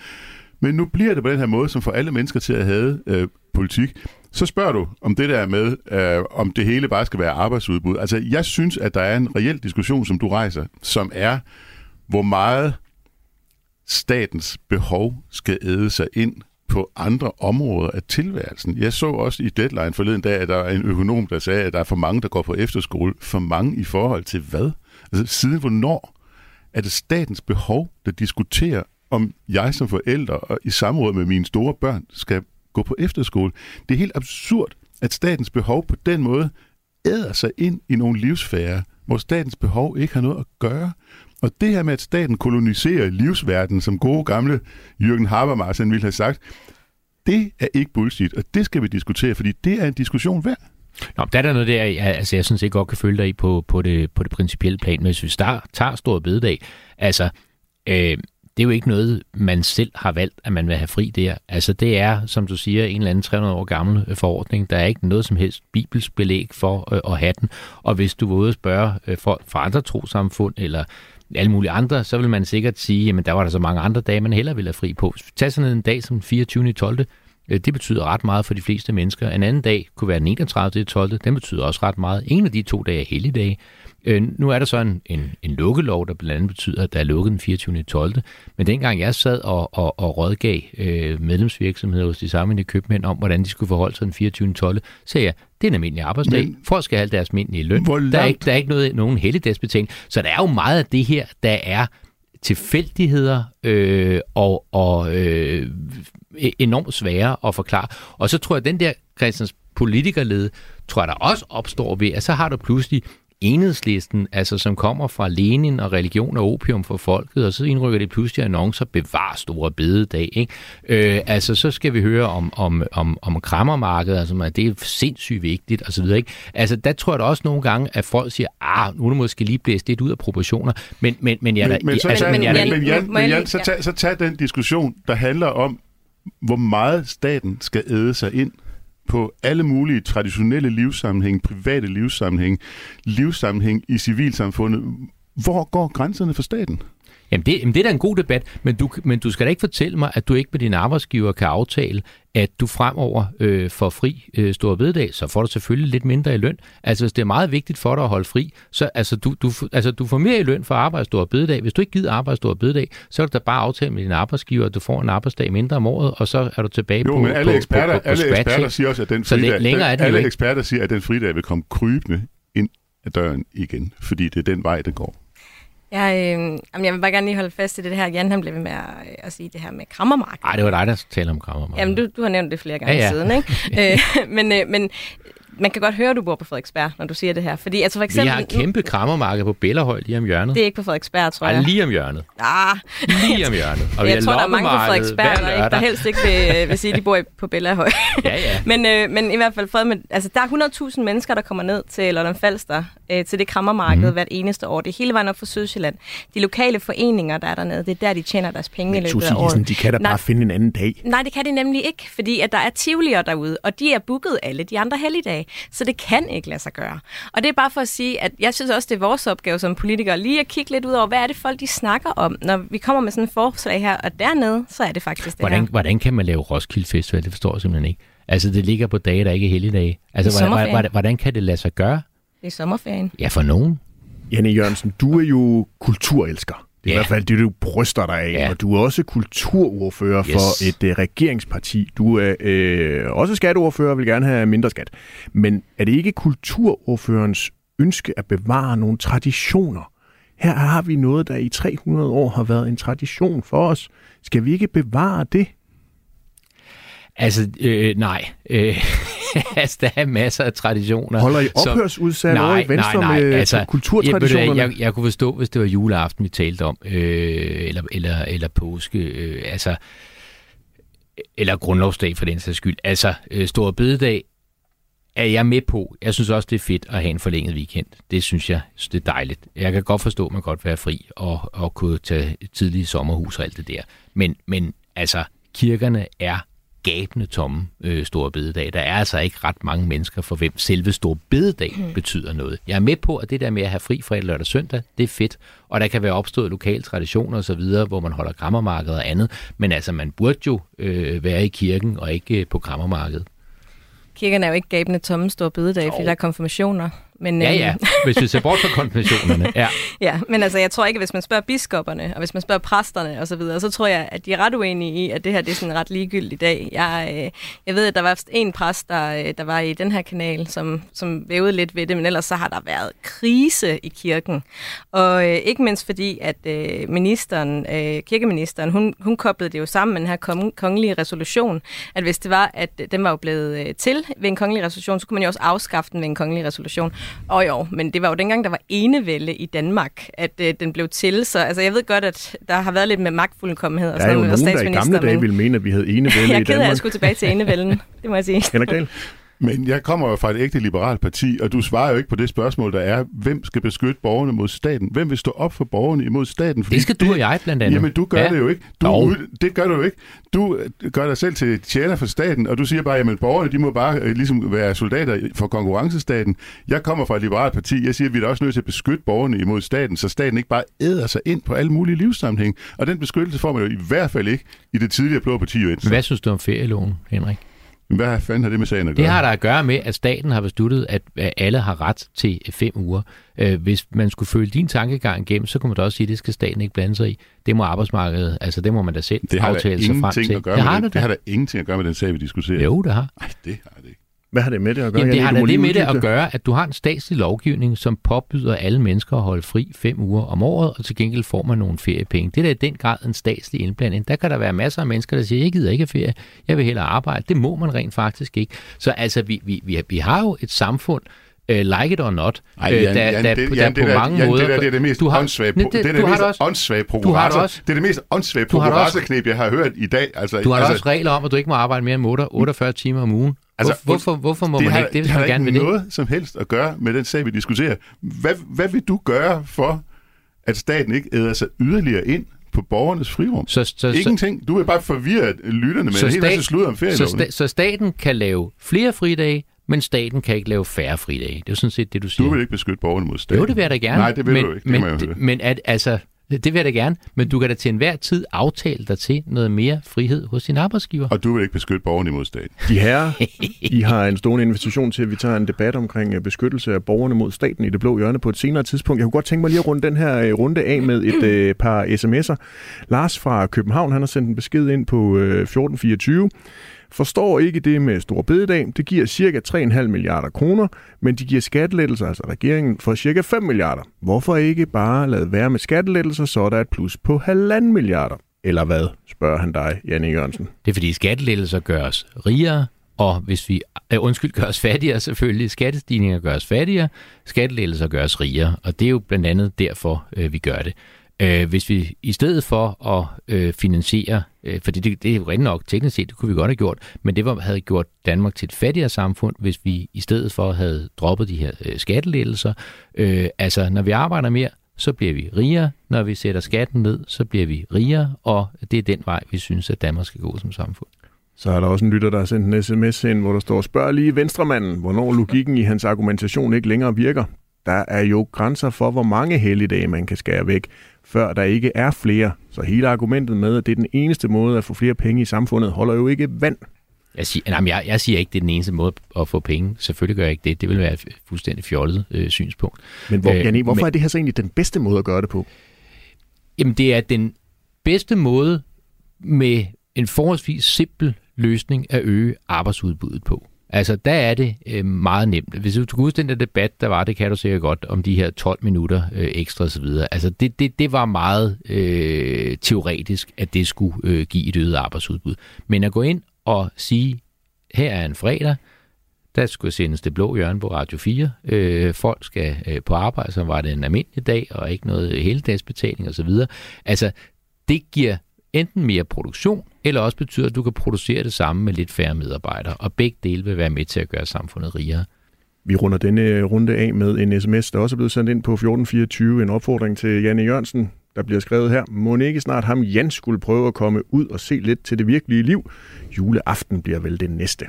Men nu bliver det på den her måde, som får alle mennesker til at have øh, politik. Så spørger du om det der med, øh, om det hele bare skal være arbejdsudbud. Altså, jeg synes, at der er en reel diskussion, som du rejser, som er, hvor meget statens behov skal æde sig ind på andre områder af tilværelsen. Jeg så også i Deadline forleden dag, at der er en økonom, der sagde, at der er for mange, der går på efterskole. For mange i forhold til hvad? Altså, siden hvornår er det statens behov, der diskuterer, om jeg som forælder og i samråd med mine store børn skal gå på efterskole. Det er helt absurd, at statens behov på den måde æder sig ind i nogle livsfære, hvor statens behov ikke har noget at gøre. Og det her med, at staten koloniserer livsverdenen, som gode gamle Jürgen Habermas ville have sagt, det er ikke bullshit, og det skal vi diskutere, fordi det er en diskussion værd. Nå, der er der noget der, jeg, altså jeg synes ikke godt kan følge dig i på, på, det, på det principielle plan, men hvis vi tager, tager stor bededag, altså øh, det er jo ikke noget, man selv har valgt, at man vil have fri der. Altså det er, som du siger, en eller anden 300 år gammel øh, forordning. Der er ikke noget som helst bibelsk belæg for øh, at have den. Og hvis du var ude og spørge øh, folk fra andre trosamfund eller alle mulige andre, så vil man sikkert sige, jamen der var der så mange andre dage, man heller ville have fri på. Tag sådan en dag som 24. 12. Øh, det betyder ret meget for de fleste mennesker. En anden dag kunne være den 31. 12. Den betyder også ret meget. En af de to dage er helligdage. Øh, nu er der så en, en, en lukkelov, der blandt andet betyder, at der er lukket den 24. 12. Men dengang jeg sad og, og, og rådgav øh, medlemsvirksomheder hos de samlede købmænd om, hvordan de skulle forholde sig den 24. 12., sagde jeg, det er en almindelig arbejdsdag. Men, Folk skal have deres almindelige løn. Der er ikke, der er ikke noget, nogen helligdagsbetaling. Så der er jo meget af det her, der er tilfældigheder øh, og, og øh, enormt svære at forklare. Og så tror jeg, at den der Christians politikerlede, tror jeg, der også opstår ved, at så har du pludselig enhedslisten, altså som kommer fra Lenin og religion og opium for folket, og så indrykker det pludselig annoncer, bevar store bededag. Ikke? Øh, altså, så skal vi høre om, om, om, om krammermarkedet, altså, at det er sindssygt vigtigt, og så videre. Ikke? Altså, der tror jeg da også nogle gange, at folk siger, ah, nu er det måske lige blæst lidt ud af proportioner, men, men, men jeg men, men, så, altså, men, jeg, men, men, Jan, men Jan, så, tag, så tag den diskussion, der handler om, hvor meget staten skal æde sig ind på alle mulige traditionelle livssammenhæng, private livssammenhæng, livssammenhæng i civilsamfundet. Hvor går grænserne for staten? Jamen det, jamen det er da en god debat, men du, men du skal da ikke fortælle mig, at du ikke med din arbejdsgiver kan aftale, at du fremover øh, får fri øh, stor bededag, så får du selvfølgelig lidt mindre i løn. Altså hvis det er meget vigtigt for dig at holde fri, så altså, du, du, altså, du får mere i løn for at arbejde stor bededag. Hvis du ikke gider arbejde stor bededag, så er du da bare aftale med din arbejdsgiver, at du får en arbejdsdag mindre om året, og så er du tilbage jo, på men alle på, eksperter, på, på, på alle eksperter siger også, at den Så fridag, læ- længere er den, alle ikke. eksperter siger, at den fridag vil komme krybende ind ad døren igen, fordi det er den vej, det går. Jeg, øh, jamen, jeg vil bare gerne lige holde fast i det her. Jan han blev ved med at, øh, at sige det her med krammermarked. Ej, det var dig, der talte om krammermarkedet. Jamen, du, du har nævnt det flere gange Ja, ja. siden, ikke? øh, men, øh, men man kan godt høre, at du bor på Frederiksberg, når du siger det her. Fordi altså for Vi eksempel, har et kæmpe krammermarked på Bellerhøj lige om hjørnet. det er ikke på Frederiksberg, tror Ej, jeg. lige om hjørnet. Ah, Lige om hjørnet. Og vi jeg har tror, der er mange på Frederiksberg, der, ikke, der helst ikke vil, øh, vil sige, at de bor i, på Bellahøj. Ja, ja. men, øh, men i hvert fald, fred med, altså, der er 100.000 mennesker, der kommer ned til Lolland Falster, øh, til det krammermarked mm. hvert eneste år. Det er hele vejen op fra Sydsjælland. De lokale foreninger, der er dernede, det er der, de tjener deres penge i Men løbet af året. de kan da Nej. bare finde en anden dag. Nej, det kan de nemlig ikke, fordi at der er tivolier derude, og de er booket alle de andre helligdage, så det kan ikke lade sig gøre. Og det er bare for at sige, at jeg synes også, det er vores opgave som politikere lige at kigge lidt ud over, hvad er det folk, de snakker om, når vi kommer med sådan et forslag her, og dernede, så er det faktisk det Hvordan, her. hvordan kan man lave Roskilde Festival? Det forstår jeg simpelthen ikke. Altså, det ligger på dage, der ikke er helligdage. Altså, hvordan, hvordan, hvordan kan det lade sig gøre? Det er sommerferien. Ja, for nogen. Janne Jørgensen, du er jo kulturelsker. Ja. i hvert fald det, du bryster dig af. Ja. Og du er også kulturordfører Yes. for et uh, regeringsparti. Du er øh, også skatteordfører og vil gerne have mindre skat. Men er det ikke kulturordførerens ønske at bevare nogle traditioner? Her har vi noget, der i 300 år har været en tradition for os. Skal vi ikke bevare det? Altså, øh, nej. Øh, altså, der er masser af traditioner. Holder I ophørsudsat over i Venstre med altså, kulturtraditionerne? Jeg, jeg, jeg kunne forstå, hvis det var juleaften, vi talte om, øh, eller, eller, eller påske, øh, altså, eller grundlovsdag for den sags skyld. Altså, øh, Store Bededag er jeg med på. Jeg synes også, det er fedt at have en forlænget weekend. Det synes jeg, det er dejligt. Jeg kan godt forstå, at man godt vil være fri og, og kunne tage tidlige sommerhus og alt det der. Men, men altså, kirkerne er gabende tomme øh, store bededag. Der er altså ikke ret mange mennesker, for hvem selve store bededag mm. betyder noget. Jeg er med på, at det der med at have fri fredag, lørdag og søndag, det er fedt. Og der kan være opstået lokale traditioner osv., hvor man holder krammermarked og andet. Men altså, man burde jo øh, være i kirken og ikke øh, på krammermarkedet. Kirkerne er jo ikke gabende tomme store bededag, fordi der er konfirmationer. Men, Ja, øhm, ja. Hvis vi ser bort fra konfirmationerne. Ja. Ja, men altså, jeg tror ikke, hvis man spørger biskopperne, og hvis man spørger præsterne osv., så, videre, så tror jeg, at de er ret uenige i, at det her det er sådan ret ligegyldigt i dag. Jeg, øh, jeg ved, at der var en præst, der, øh, der var i den her kanal, som, som vævede lidt ved det, men ellers så har der været krise i kirken. Og øh, ikke mindst fordi, at øh, ministeren, øh, kirkeministeren, hun, hun koblede det jo sammen med den her kong, kongelige resolution, at hvis det var, at den var jo blevet øh, til ved en kongelig resolution, så kunne man jo også afskaffe den ved en kongelig resolution. Og jo, men det var jo dengang, der var enevælde i Danmark, at øh, den blev til. Så altså, jeg ved godt, at der har været lidt med magtfuldkommenhed og Der er sådan noget med nogen, der i gamle dage men ville mene, at vi havde enevælde jeg i er ked af, at Danmark. jeg skulle tilbage til enevælden. Det må jeg sige. Henrik Dahl? Men jeg kommer jo fra et ægte liberalt parti, og du svarer jo ikke på det spørgsmål, der er, hvem skal beskytte borgerne mod staten? Hvem vil stå op for borgerne imod staten? Det skal du og jeg blandt andet. Jamen, du gør Ja. det jo ikke. Du, ud, det gør du jo ikke. Du øh, gør dig selv til tjener for staten, og du siger bare, jamen borgerne, de må bare øh, ligesom være soldater for konkurrencestaten. Jeg kommer fra et liberalt parti. Jeg siger, at vi er da også nødt til at beskytte borgerne imod staten, så staten ikke bare æder sig ind på alle mulige livssammenhæng. Og den beskyttelse får man jo i hvert fald ikke i det tidligere blå parti. Hvad synes du om ferieloven, Henrik? Hvad fanden har det med sagen at gøre? Det har der at gøre med, at staten har besluttet, at alle har ret til fem uger. Øh, Hvis man skulle følge din tankegang igennem, så kunne man da også sige, at det skal staten ikke blande sig i. Det må arbejdsmarkedet, altså det må man da selv det aftale sig frem til. at gøre det har det det har da. ingenting at gøre med den sag, vi diskuterer. Jo, det har. Nej, det har. Hvad har det med det at gøre? Jamen, det har da det med det at gøre, at du har en statslig lovgivning, som påbyder alle mennesker at holde fri fem uger om året, og til gengæld får man nogle feriepenge. Det er da i den grad en statslig indblanding. Der kan der være masser af mennesker, der siger, jeg gider ikke ferie, jeg vil hellere arbejde. Det må man rent faktisk ikke. Så altså, vi, vi, vi, vi har jo et samfund, uh, like it or not. Ej, Jan, der, Jan, der, det, Jan, på det der, mange Jan, måder... det der det er det mest har, åndssvage, det, det er det har mest det åndssvage har det prokurator. Det er det mest åndssvage har det prokuratorknep, jeg har hørt i dag. Altså, Du har altså, også regler om, at du ikke må arbejde mere end 48 timer om ugen. Altså, hvorfor, hvorfor må det man har, ikke det, hvis har man gerne vil ikke det? noget som helst at gøre med den sag, vi diskuterer. Hvad, hvad vil du gøre for, at staten ikke æder sig yderligere ind på borgernes frirum? Så, så, så, Ingenting. Du vil bare forvirre lytterne med Så en hel masse stat- slud om så, ferieloven. sta- så staten kan lave flere fridage, men staten kan ikke lave færre fridage. Det er jo sådan set det, du siger. Du vil ikke beskytte borgerne mod staten. Jo, det vil jeg da gerne. Nej, det vil men, du ikke. Det men, må jeg høre. men at, altså, det vil jeg da gerne. Men du kan da til enhver tid aftale dig til noget mere frihed hos din arbejdsgiver. Og du vil ikke beskytte borgerne imod staten. De her, I har en stående invitation til, at vi tager en debat omkring øh, beskyttelse af borgerne mod staten i det blå hjørne på et senere tidspunkt. Jeg kunne godt tænke mig lige at runde den her øh, runde af med et øh, par sms'er. Lars fra København, han har sendt en besked ind på øh, 1424. Forstår ikke det med stor bededag. Det giver cirka 3,5 milliarder kroner, men de giver skattelettelser, altså regeringen, for cirka 5 milliarder. Hvorfor ikke bare lade være med skattelettelser, så er der et plus på halvanden milliarder? Eller hvad, spørger han dig, Janne Jørgensen. Det er fordi skattelettelser gør os rigere, og hvis vi, øh, undskyld, gør os fattigere selvfølgelig, skattestigninger gør os fattigere, skattelettelser gør os rigere, og det er jo blandt andet derfor, øh, vi gør det. Øh, hvis vi i stedet for at øh, finansiere, øh, fordi det, det er jo rent nok teknisk set, det kunne vi godt have gjort, men det var, havde gjort Danmark til et fattigere samfund, hvis vi i stedet for havde droppet de her øh, skattelettelser. Øh, altså, når vi arbejder mere, så bliver vi rigere. Når vi sætter skatten ned, så bliver vi rigere, og det er den vej, vi synes, at Danmark skal gå som samfund. Så er der også en lytter, der har sendt en sms ind, hvor der står, spørg lige venstremanden, hvornår logikken i hans argumentation ikke længere virker. Der er jo grænser for, hvor mange helligdage man kan skære væk, før der ikke er flere. Så hele argumentet med, at det er den eneste måde at få flere penge i samfundet, holder jo ikke vand. Jeg siger, nej, jeg, jeg siger ikke, det er den eneste måde at få penge. Selvfølgelig gør jeg ikke det. Det vil være et fuldstændig fjollet øh, synspunkt. Men hvor, Øh, Janne, hvorfor men- er det her så egentlig den bedste måde at gøre det på? Jamen, det er den bedste måde med en forholdsvis simpel løsning at øge arbejdsudbuddet på. Altså, der er det øh, meget nemt. Hvis du kan huske den der debat, der var, det kan du sikkert godt, om de her 12 minutter øh, ekstra osv. Altså, det, det, det var meget øh, teoretisk, at det skulle øh, give et øget arbejdsudbud. Men at gå ind og sige, her er en fredag, der skulle sendes det blå hjørne på Radio 4. Øh, folk skal øh, på arbejde, så var det en almindelig dag, og ikke noget heldagsbetaling osv. Altså, det giver enten mere produktion, eller også betyder, at du kan producere det samme med lidt færre medarbejdere, og begge dele vil være med til at gøre samfundet rigere. Vi runder denne runde af med en sms, der også er blevet sendt ind på 1424. En opfordring til Janne Jørgensen, der bliver skrevet her. Må ikke snart ham Jan skulle prøve at komme ud og se lidt til det virkelige liv? Juleaften bliver vel det næste.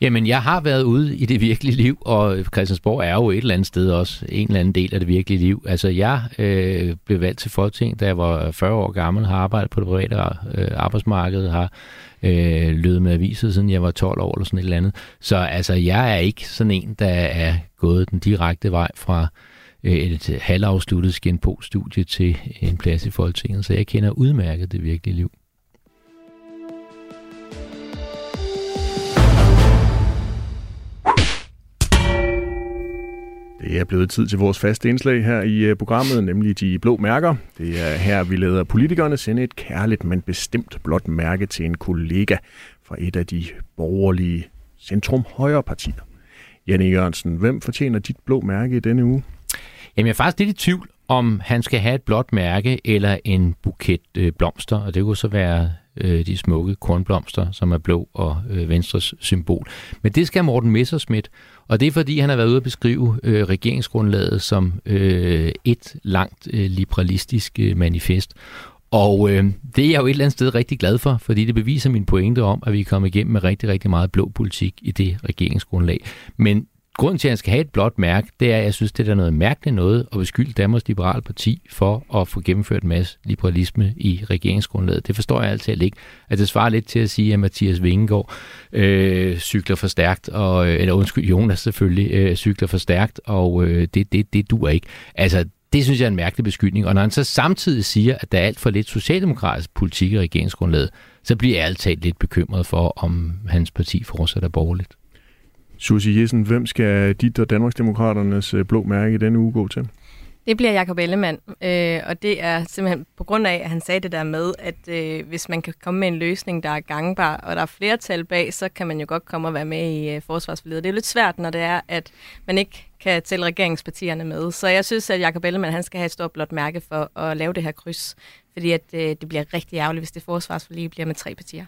Jamen, jeg har været ude i det virkelige liv, og Christiansborg er jo et eller andet sted også en eller anden del af det virkelige liv. Altså, jeg øh, blev valgt til Folketing, da jeg var 40 år gammel, har arbejdet på det private øh, arbejdsmarked, har øh, løbet med aviser, siden jeg var 12 år eller sådan et eller andet. Så altså, jeg er ikke sådan en, der er gået den direkte vej fra Øh, et øh, halvafsluttet skinpo-studie til en plads i Folketinget, så jeg kender udmærket det virkelige liv. Det er blevet tid til vores faste indslag her i øh, programmet, nemlig de blå mærker. Det er her, vi lader politikerne sende et kærligt, men bestemt blåt mærke til en kollega fra et af de borgerlige centrum-højre partier. Janne Jørgensen, hvem fortjener dit blå mærke i denne uge? Jamen, jeg er faktisk lidt i tvivl, om han skal have et blåt mærke eller en buket øh, blomster, og det kunne så være øh, de smukke kornblomster, som er blå og øh, Venstres symbol. Men det skal Morten Messerschmidt, og det er fordi, han har været ude at beskrive øh, regeringsgrundlaget som øh, et langt øh, liberalistisk øh, manifest. Og øh, det er jeg jo et eller andet sted rigtig glad for, fordi det beviser min pointe om, at vi er kommet igennem med rigtig, rigtig meget blå politik i det regeringsgrundlag. Men grunden til, at han skal have et blåt mærke, det er, at jeg synes, det er noget mærkeligt noget at beskylde Danmarks Liberale Parti for at få gennemført en masse liberalisme i regeringsgrundlaget. Det forstår jeg altid ikke. At det svarer lidt til at sige, at Mathias Vingegaard øh, cykler for stærkt, og, øh, eller undskyld, Jonas selvfølgelig, øh, cykler for stærkt, og øh, det, det, det duer ikke. Altså, det synes jeg er en mærkelig beskyldning. Og når han så samtidig siger, at der er alt for lidt socialdemokratisk politik i regeringsgrundlaget, så bliver jeg altid lidt bekymret for, om hans parti fortsætter borgerligt. Susie Jessen, hvem skal dit og Danmarksdemokraternes øh, blå mærke i denne uge gå til? Det bliver Jacob Ellemann, øh, og det er simpelthen på grund af, at han sagde det der med, at øh, hvis man kan komme med en løsning, der er gangbar, og der er flertal bag, så kan man jo godt komme og være med i øh, forsvarsforledet. Det er jo lidt svært, når det er, at man ikke kan tælle regeringspartierne med. Så jeg synes, at Jacob Ellemann han skal have et stort blåt mærke for at lave det her kryds, fordi at, øh, det bliver rigtig ærgerligt, hvis det forsvarsforlig bliver med tre partier.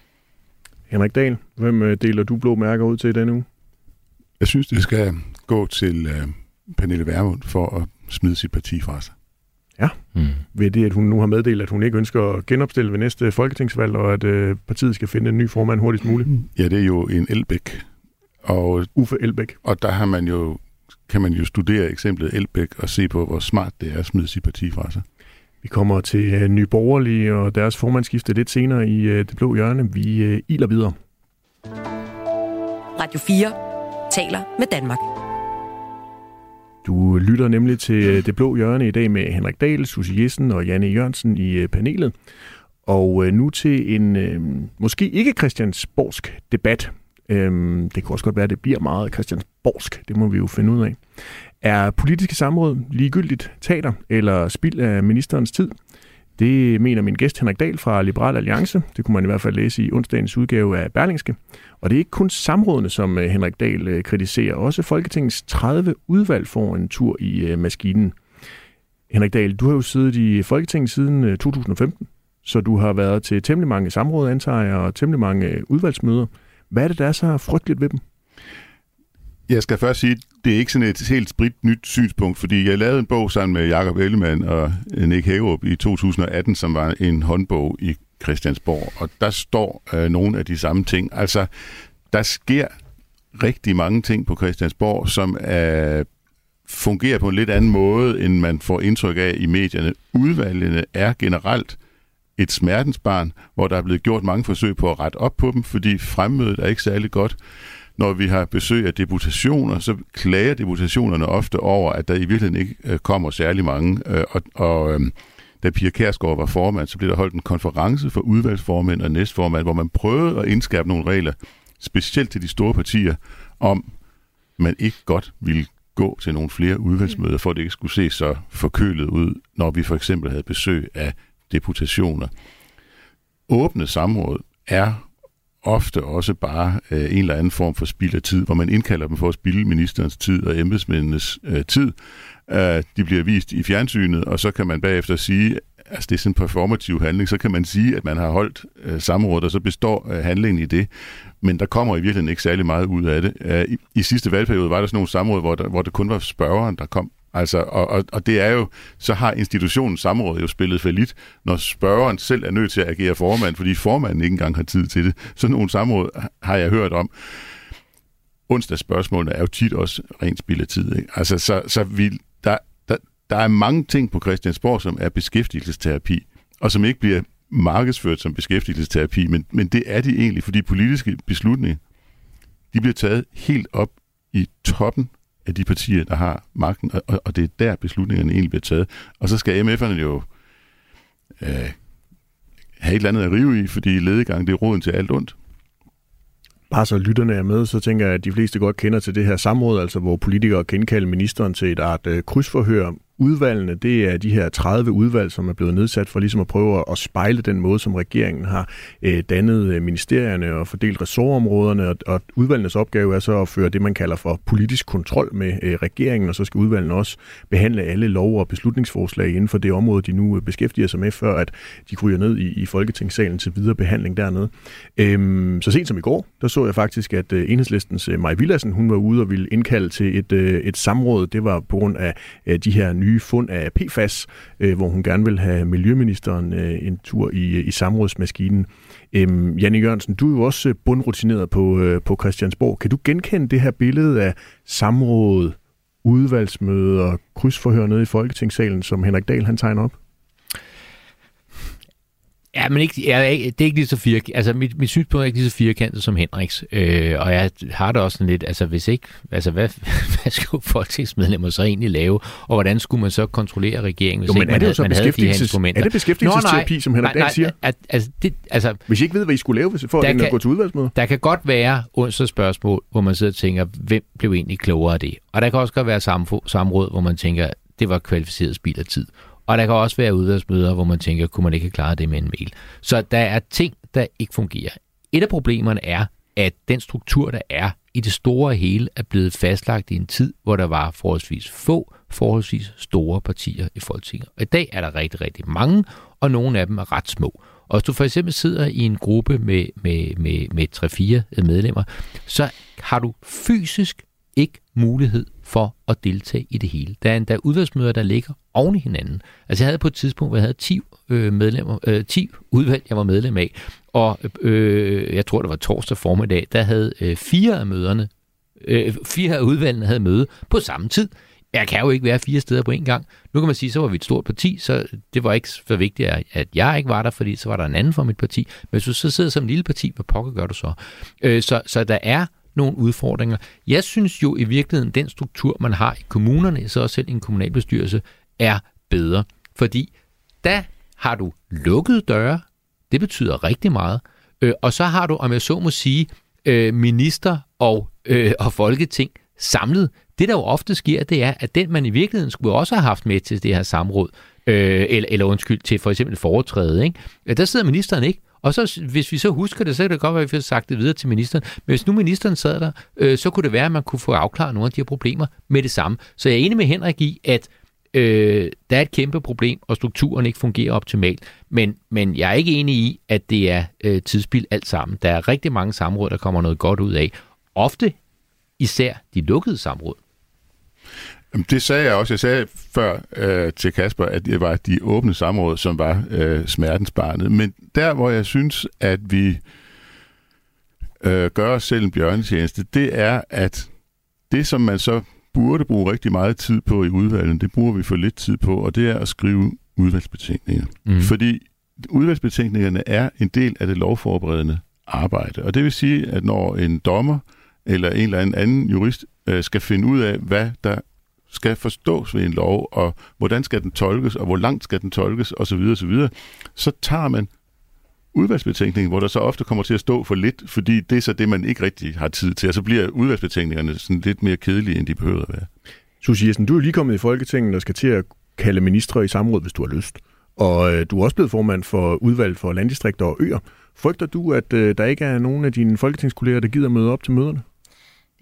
Henrik Dahl, hvem øh, deler du blå mærker ud til denne uge? Jeg synes, det skal gå til øh, Pernille Vermund for at smide sit parti fra sig. Ja, mm. ved det, at hun nu har meddelt, at hun ikke ønsker at genopstille ved næste folketingsvalg, og at øh, partiet skal finde en ny formand hurtigst muligt. Ja, det er jo en Elbæk. Og, Uffe Elbæk. Og der har man jo, kan man jo studere eksemplet Elbæk og se på, hvor smart det er at smide sit parti fra sig. Vi kommer til øh, Nye Borgerlige og deres formandskifte lidt senere i øh, det blå hjørne. Vi øh, iler videre. Radio 4 taler med Danmark. Du lytter nemlig til øh, Det Blå Hjørne i dag med Henrik Dahl, Susie Jessen og Janne Jørgensen i øh, panelet. Og øh, nu til en måske ikke Christiansborgsk debat. Øhm, det kan også godt være, at det bliver meget Christiansborgsk. Det må vi jo finde ud af. Er politiske samråd ligegyldigt teater eller spild af ministerens tid? Det mener min gæst Henrik Dahl fra Liberal Alliance. Det kunne man i hvert fald læse i onsdagens udgave af Berlingske. Og det er ikke kun samrådene, som øh, Henrik Dahl øh, kritiserer. Også Folketingets 30 udvalg får en tur i øh, maskinen. Henrik Dahl, du har jo siddet i Folketinget siden 2015, så du har været til temmelig mange samråd, antager jeg, og temmelig mange udvalgsmøder. Hvad er det, der er så frygteligt ved dem? Jeg skal først sige, det er ikke sådan et helt sprit nyt synspunkt, fordi jeg lavede en bog sammen med Jakob Ellemann og Nick Hagerup i 2018, som var en håndbog i Christiansborg, og der står øh, nogle af de samme ting. Altså, der sker rigtig mange ting på Christiansborg, som er, fungerer på en lidt anden måde, end man får indtryk af i medierne. Udvalgene er generelt et smertensbarn, hvor der er blevet gjort mange forsøg på at rette op på dem, fordi fremmødet er ikke særlig godt når vi har besøg af deputationer, så klager deputationerne ofte over, at der i virkeligheden ikke øh, kommer særlig mange. Øh, og, og øhm, da Pia Kærsgaard var formand, så blev der holdt en konference for udvalgsformænd og næstformand, hvor man prøvede at indskærpe nogle regler, specielt til de store partier, om man ikke godt ville gå til nogle flere udvalgsmøder, for at det ikke skulle se så forkølet ud, når vi for eksempel havde besøg af deputationer. Åbne samråd er ofte også bare øh, en eller anden form for spild af tid, hvor man indkalder dem for at spilde ministerens tid og embedsmændenes øh, tid. Øh, de bliver vist i fjernsynet, og så kan man bagefter sige, altså det er sådan en performativ handling, så kan man sige, at man har holdt øh, samrådet, og så består øh, handlingen i det. Men der kommer i virkeligheden ikke særlig meget ud af det. Øh, i, I sidste valgperiode var der sådan nogle samråd, hvor, der, hvor det kun var spørgeren, der kom Altså, og, og, og det er jo, så har institutionen samråd jo spillet for lidt, når spørgeren selv er nødt til at agere formand, fordi formanden ikke engang har tid til det. Sådan nogle samråd har jeg hørt om. Onsdagsspørgsmålene er jo tit også rent spild af tid. Ikke? Altså, så, så vi, der, der, der er mange ting på Christiansborg, som er beskæftigelsesterapi, og som ikke bliver markedsført som beskæftigelsesterapi, men, men det er de egentlig, fordi politiske beslutninger, de bliver taget helt op i toppen af de partier, der har magten, og, og det er der beslutningerne egentlig bliver taget. Og så skal MF'erne jo øh, have et eller andet at rive i, fordi ledegang det er roden til alt ondt. Bare så lytterne er med, så tænker jeg, at de fleste godt kender til det her samråd, altså hvor politikere kan indkalde ministeren til et art øh, krydsforhør udvalgene, det er de her 30 udvalg, som er blevet nedsat for ligesom at prøve at spejle den måde, som regeringen har øh, dannet øh, ministerierne og fordelt ressortområderne, og, og udvalgenes opgave er så at føre det, man kalder for politisk kontrol med øh, regeringen, og så skal udvalgene også behandle alle lov- og beslutningsforslag inden for det område, de nu øh, beskæftiger sig med, før at de kryger ned i, i Folketingssalen til videre behandling dernede. Øhm, så sent som i går, der så jeg faktisk, at øh, enhedslistens Maja Villassen, hun var ude og ville indkalde til et, et samråd. Det var på grund af de her nye fund af PFAS, øh, hvor hun gerne vil have Miljøministeren øh, en tur i, øh, i samrådsmaskinen. Øhm, Janne Jørgensen, du er jo også øh, bundrutineret på, øh, på Christiansborg. Kan du genkende det her billede af samråd, udvalgsmøder, krydsforhør nede i Folketingssalen, som Henrik Dahl han tegner op? Ja, men ikke, jeg, det er ikke lige så firkantet. Altså, mit, mit synspunkt er ikke lige så firkantet som Henriks. Øh, og jeg har det også sådan lidt, altså hvis ikke, altså hvad, hvad skulle folketingsmedlemmer så egentlig lave? Og hvordan skulle man så kontrollere regeringen, hvis jo, men ikke er det man, så man havde de her instrumenter? Er det beskæftigelsesterapi, som Henrik Dahl siger? At, altså, det, altså, hvis I ikke ved, hvad I skulle lave for at kan, gå til udvalgsmøde? Der kan godt være onsdags spørgsmål, hvor man sidder og tænker, hvem blev egentlig klogere af det? Og der kan også godt være samråd, hvor man tænker, det var kvalificeret spild af tid. Og der kan også være udvalgsmøder, hvor man tænker, kunne man ikke have klaret det med en mail. Så der er ting, der ikke fungerer. Et af problemerne er, at den struktur, der er i det store hele, er blevet fastlagt i en tid, hvor der var forholdsvis få, forholdsvis store partier i Folketinget. Og i dag er der rigtig, rigtig mange, og nogle af dem er ret små. Og hvis du for eksempel sidder i en gruppe med, med, med, med 3-4 medlemmer, så har du fysisk ikke mulighed for at deltage i det hele. Der er endda udvalgsmøder, der ligger oven i hinanden. Altså jeg havde på et tidspunkt, hvor jeg havde 10 øh, medlemmer, øh, 10 udvalg, jeg var medlem af, og øh, jeg tror, det var torsdag formiddag, der havde øh, fire af møderne, øh, fire af udvalgene havde møde på samme tid. Jeg kan jo ikke være fire steder på en gang. Nu kan man sige, så var vi et stort parti, så det var ikke så vigtigt, at jeg ikke var der, fordi så var der en anden fra mit parti. Men hvis du så sidder som en lille parti, hvad pokker gør du så? Øh, så, så der er nogle udfordringer. Jeg synes jo i virkeligheden, den struktur, man har i kommunerne, så også selv i en kommunalbestyrelse, er bedre. Fordi der har du lukkede døre, det betyder rigtig meget. Øh, og så har du, om jeg så må sige, øh, minister og, øh, og folketing samlet. Det, der jo ofte sker, det er, at den, man i virkeligheden skulle også have haft med til det her samråd, øh, eller, eller undskyld, til for eksempel foretræde, ikke? der sidder ministeren ikke. Og så, hvis vi så husker det, så kan det godt være, at vi har sagt det videre til ministeren. Men hvis nu ministeren sad der, øh, så kunne det være, at man kunne få afklaret nogle af de her problemer med det samme. Så jeg er enig med Henrik i, at øh, der er et kæmpe problem, og strukturen ikke fungerer optimalt. Men, men jeg er ikke enig i, at det er øh, tidsspil alt sammen. Der er rigtig mange samråd, der kommer noget godt ud af. Ofte især de lukkede samråd. Det sagde jeg også. Jeg sagde før øh, til Kasper, at det var de åbne samråd, som var øh, smertensbarnet. Men der, hvor jeg synes, at vi øh, gør os selv en bjørnetjeneste, det er, at det, som man så burde bruge rigtig meget tid på i udvalget, det bruger vi for lidt tid på, og det er at skrive udvalgsbetænkninger. Mm. Fordi udvalgsbetænkningerne er en del af det lovforberedende arbejde. Og det vil sige, at når en dommer eller en eller anden anden jurist øh, skal finde ud af, hvad der skal forstås ved en lov, og hvordan skal den tolkes, og hvor langt skal den tolkes, osv., osv., så tager man udvalgsbetænkningen, hvor der så ofte kommer til at stå for lidt, fordi det er så det, man ikke rigtig har tid til, og så bliver udvalgsbetænkningerne sådan lidt mere kedelige, end de behøver at være. Susie Jessen, du er lige kommet i Folketinget og skal til at kalde ministre i samråd, hvis du har lyst. Og øh, du er også blevet formand for udvalg for landdistrikter og øer. Frygter du, at øh, der ikke er nogen af dine folketingskolleger, der gider møde op til møderne?